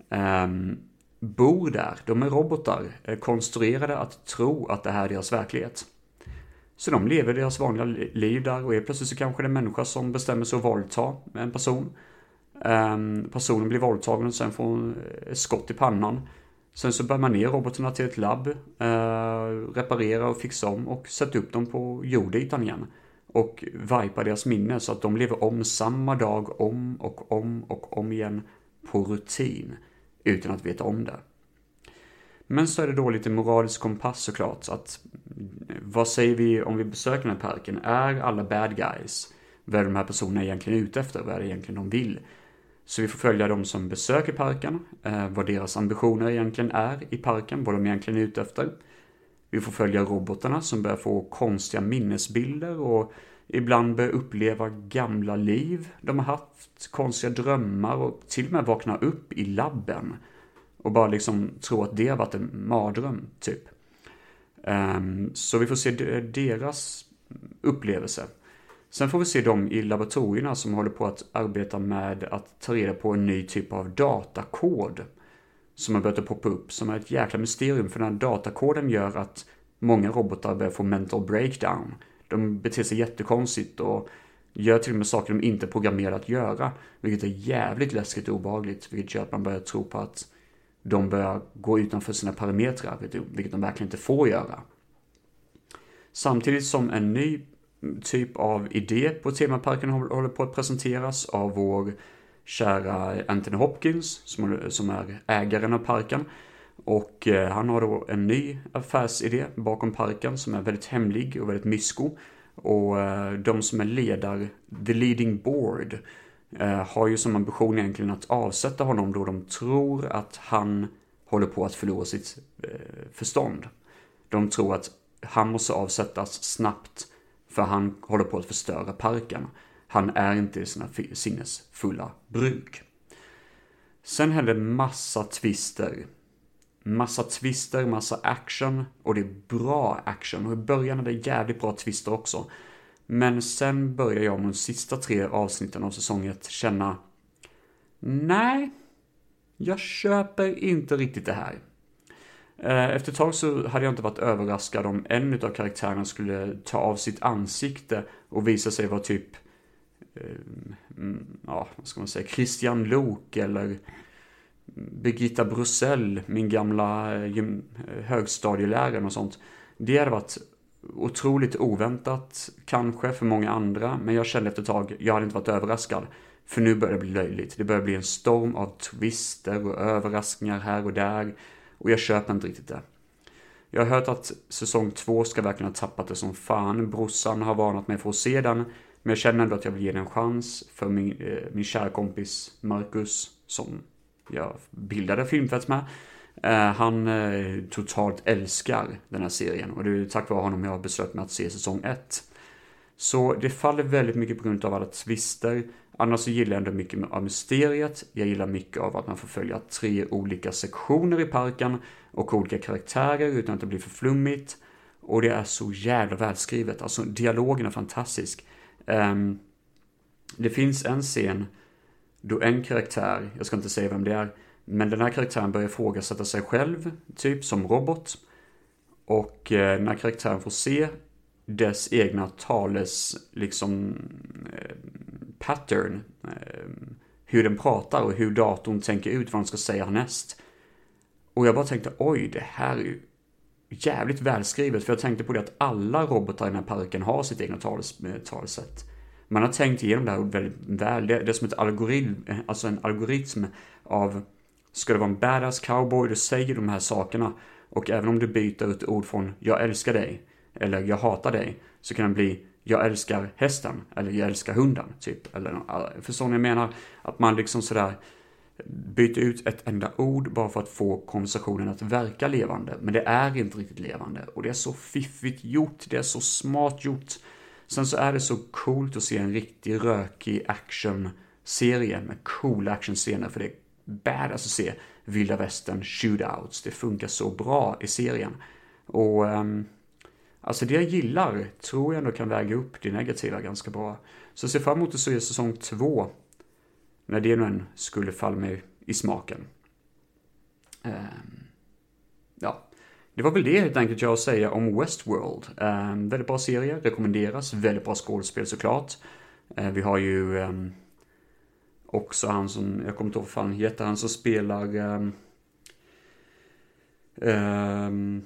um, bor där. De är robotar, är konstruerade att tro att det här är deras verklighet. Så de lever deras vanliga liv där och är plötsligt så kanske det är en människa som bestämmer sig att våldta en person. Um, personen blir våldtagen och sen får hon ett skott i pannan. Sen så bär man ner robotarna till ett labb, eh, uh, reparera och fixa om och sätta upp dem på jordytan igen och vajpar deras minne så att de lever om samma dag om och om och om igen på rutin utan att veta om det. Men så är det då lite moralisk kompass såklart. Att, eh, vad säger vi om vi besöker den här parken? Är alla bad guys? Vad är de här personerna egentligen ute efter? Vad är det egentligen de vill? Så vi får följa de som besöker parken, eh, vad deras ambitioner egentligen är i parken, vad de egentligen är ute efter. Vi får följa robotarna som börjar få konstiga minnesbilder och ibland börjar uppleva gamla liv de har haft, konstiga drömmar och till och med vakna upp i labben. Och bara liksom tro att det har varit en mardröm, typ. Ehm, så vi får se deras upplevelse. Sen får vi se dem i laboratorierna som håller på att arbeta med att ta reda på en ny typ av datakod som har börjat poppa upp, som är ett jäkla mysterium för den här datakoden gör att många robotar börjar få mental breakdown. De beter sig jättekonstigt och gör till och med saker de inte är programmerade att göra, vilket är jävligt läskigt och obehagligt, vilket gör att man börjar tro på att de börjar gå utanför sina parametrar, vilket de verkligen inte får göra. Samtidigt som en ny typ av idé på temaparken håller på att presenteras av vår kära Anthony Hopkins som är ägaren av parken. Och eh, han har då en ny affärsidé bakom parken som är väldigt hemlig och väldigt mysko. Och eh, de som är ledare, the leading board, eh, har ju som ambition egentligen att avsätta honom då de tror att han håller på att förlora sitt förstånd. De tror att han måste avsättas snabbt för han håller på att förstöra parken. Han är inte i sina sinnesfulla bruk. Sen händer massa twister. Massa twister, massa action och det är bra action. Och i början är det jävligt bra twister också. Men sen börjar jag med de sista tre avsnitten av säsongen känna Nej, jag köper inte riktigt det här. Eh, efter ett tag så hade jag inte varit överraskad om en av karaktärerna skulle ta av sitt ansikte och visa sig vara typ Eh, Eh, mm, ja, vad ska man säga, Christian Lok eller Birgitta Brussell, min gamla eh, eh, högstadielärare och sånt. Det hade varit otroligt oväntat, kanske för många andra, men jag kände efter ett tag, jag hade inte varit överraskad. För nu börjar det bli löjligt. Det börjar bli en storm av twister och överraskningar här och där. Och jag köper inte riktigt det. Jag har hört att säsong två ska verkligen ha tappat det som fan. Brorsan har varnat mig för att se den. Men jag känner ändå att jag vill ge den en chans för min, eh, min kära kompis Marcus som jag bildade filmfest med. Eh, han eh, totalt älskar den här serien och det är tack vare honom jag har beslöt mig att se säsong 1. Så det faller väldigt mycket på grund av alla twister. Annars så gillar jag ändå mycket av mysteriet. Jag gillar mycket av att man får följa tre olika sektioner i parken och olika karaktärer utan att det blir för flummigt. Och det är så jävla välskrivet. Alltså dialogen är fantastisk. Um, det finns en scen då en karaktär, jag ska inte säga vem det är, men den här karaktären börjar ifrågasätta sig själv, typ som robot. Och eh, den här karaktären får se dess egna tales, liksom, eh, pattern. Eh, hur den pratar och hur datorn tänker ut vad den ska säga härnäst. Och jag bara tänkte, oj, det här är ju jävligt välskrivet. För jag tänkte på det att alla robotar i den här parken har sitt egna tals, eh, talsätt. Man har tänkt igenom det här väldigt väl. Det, det är som ett algoritm, eh, alltså en algoritm av Ska det vara en badass cowboy, du säger de här sakerna. Och även om du byter ut ord från jag älskar dig eller jag hatar dig så kan det bli jag älskar hästen eller jag älskar hunden. Typ. Eller, förstår ni jag menar? Att man liksom sådär byta ut ett enda ord bara för att få konversationen att verka levande. Men det är inte riktigt levande. Och det är så fiffigt gjort, det är så smart gjort. Sen så är det så coolt att se en riktig rökig actionserie med coola actionscener för det är badass att se vilda västern shootouts. Det funkar så bra i serien. Och um, alltså det jag gillar tror jag ändå kan väga upp det negativa ganska bra. Så jag ser fram emot att se säsong två. När det nu än skulle falla mig i smaken. Eh, ja, det var väl det helt enkelt jag har att säga om Westworld. Eh, väldigt bra serie, rekommenderas. Väldigt bra skådespel såklart. Eh, vi har ju eh, också han som, jag kommer inte ihåg vad fan heter, han som spelar um,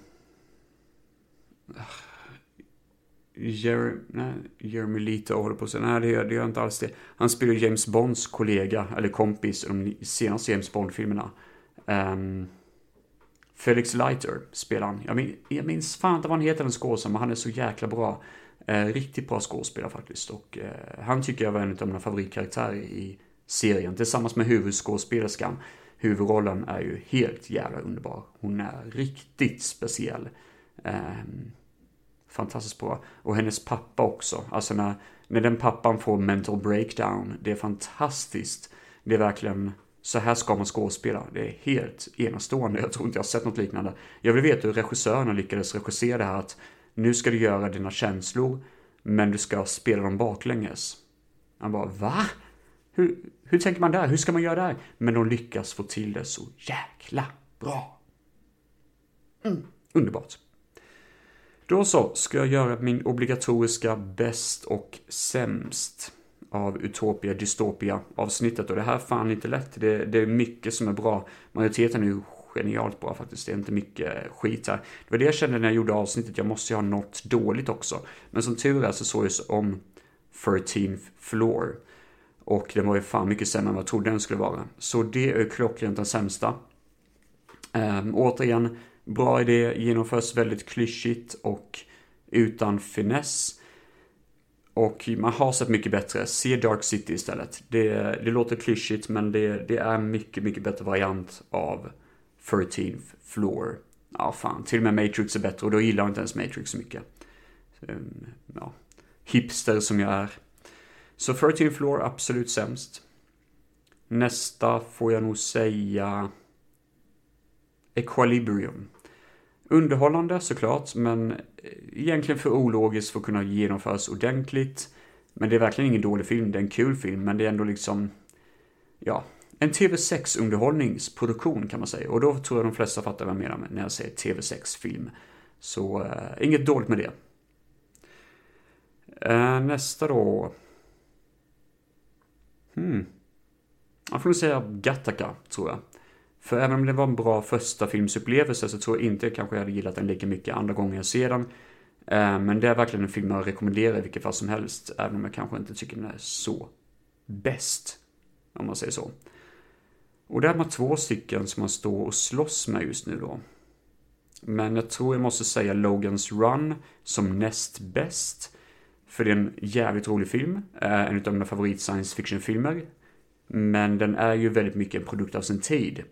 Jer nej, Jeremy Lito håller på att säga, nej det gör, det gör inte alls det. Han spelar James Bonds kollega, eller kompis, i de senaste James Bond-filmerna. Um, Felix Leiter spelar han. Jag, min, jag minns fan inte vad han heter den skådespelaren, men han är så jäkla bra. Eh, riktigt bra skådespelare faktiskt. Och eh, han tycker jag var en av mina favoritkaraktärer i serien. Tillsammans med huvudskådespelerskan. Huvudrollen är ju helt jävla underbar. Hon är riktigt speciell. Eh, fantastiskt bra. Och hennes pappa också. Alltså när, när den pappan får mental breakdown. Det är fantastiskt. Det är verkligen så här ska man skådespela. Det är helt enastående. Jag tror inte jag har sett något liknande. Jag vill veta hur regissörerna lyckades regissera det här att nu ska du göra dina känslor, men du ska spela dem baklänges. Han bara, va? Hur, hur tänker man där? Hur ska man göra där? Men de lyckas få till det så jäkla bra. Mm, underbart. Då så, ska jag göra min obligatoriska bäst och sämst av Utopia Dystopia avsnittet och det här är fan inte lätt. Det, det, är mycket som är bra. Majoriteten är ju genialt bra faktiskt. Det är inte mycket skit här. Det var det jag kände när jag gjorde avsnittet. Jag måste ju ha något dåligt också. Men som tur är så såg jag om 13th floor. Och den var ju fan mycket sämre än vad jag trodde den skulle vara. Så det är klockrent den sämsta. Um, återigen, bra idé, genomförs väldigt klyschigt och utan finess. Och man har sett mycket bättre. Se Dark City istället. Det, det låter klyschigt men det, det är mycket, mycket bättre variant av 13th Floor. Ja, fan. Till och med Matrix är bättre och då gillar jag inte ens Matrix så mycket. Ehm, ja. Hipster som jag är. Så 13th Floor, absolut sämst. Nästa får jag nog säga Equilibrium. Underhållande såklart, men eh, egentligen för ologiskt för att kunna genomföras ordentligt. Men det är verkligen ingen dålig film, det är en kul film, men det är ändå liksom, ja, en TV6-underhållningsproduktion kan man säga. Och då tror jag de flesta fattar vad jag menar när jag säger TV6-film. Så eh, inget dåligt med det. Eh, nästa då. Hmm. Jag får nog säga Gattaca, tror jag. För även om det var en bra första filmsupplevelse så tror jag inte jag kanske hade gillat den lika mycket andra gånger jag ser den. Eh, men det är verkligen en film jag rekommenderar i vilket fall som helst, även om jag kanske inte tycker den är så bäst. Om man säger så. Och det är man två stycken som man står och slåss med just nu då. Men jag tror jag måste säga Logans Run som näst bäst. För det är en jävligt rolig film, eh, en av mina favorit science fiction-filmer. Men den är ju väldigt mycket en produkt av sin tid.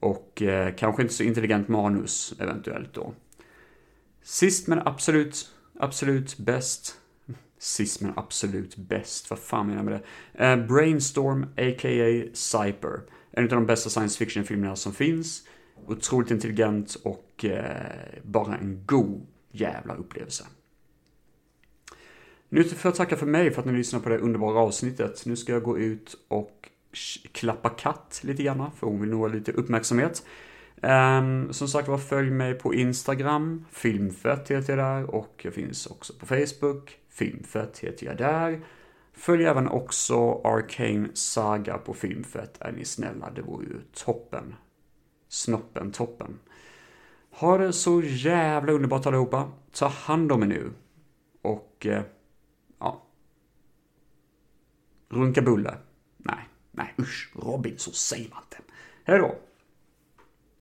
Och eh, kanske inte så intelligent manus eventuellt då. Sist men absolut, absolut bäst. sist men absolut bäst. Vad fan menar jag med det? Eh, Brainstorm, a.k.a. Cyper. En av de bästa science fiction-filmerna som finns. Otroligt intelligent och eh, bara en god jävla upplevelse. Nu får jag tacka för mig för att ni lyssnar på det underbara avsnittet. Nu ska jag gå ut och klappa katt lite grann, för hon vill nog ha lite uppmärksamhet. Um, som sagt var, följ mig på Instagram, Filmfett heter jag där och jag finns också på Facebook, Filmfett heter jag där. Följ även också Arcane Saga på Filmfett, är ni snälla, det vore ju toppen. Snoppen toppen. Ha det så jävla underbart allihopa. Ta hand om er nu. Och, eh, ja. Runka bulle. Nej, nej usch, Robin, så säger man inte. Hej då!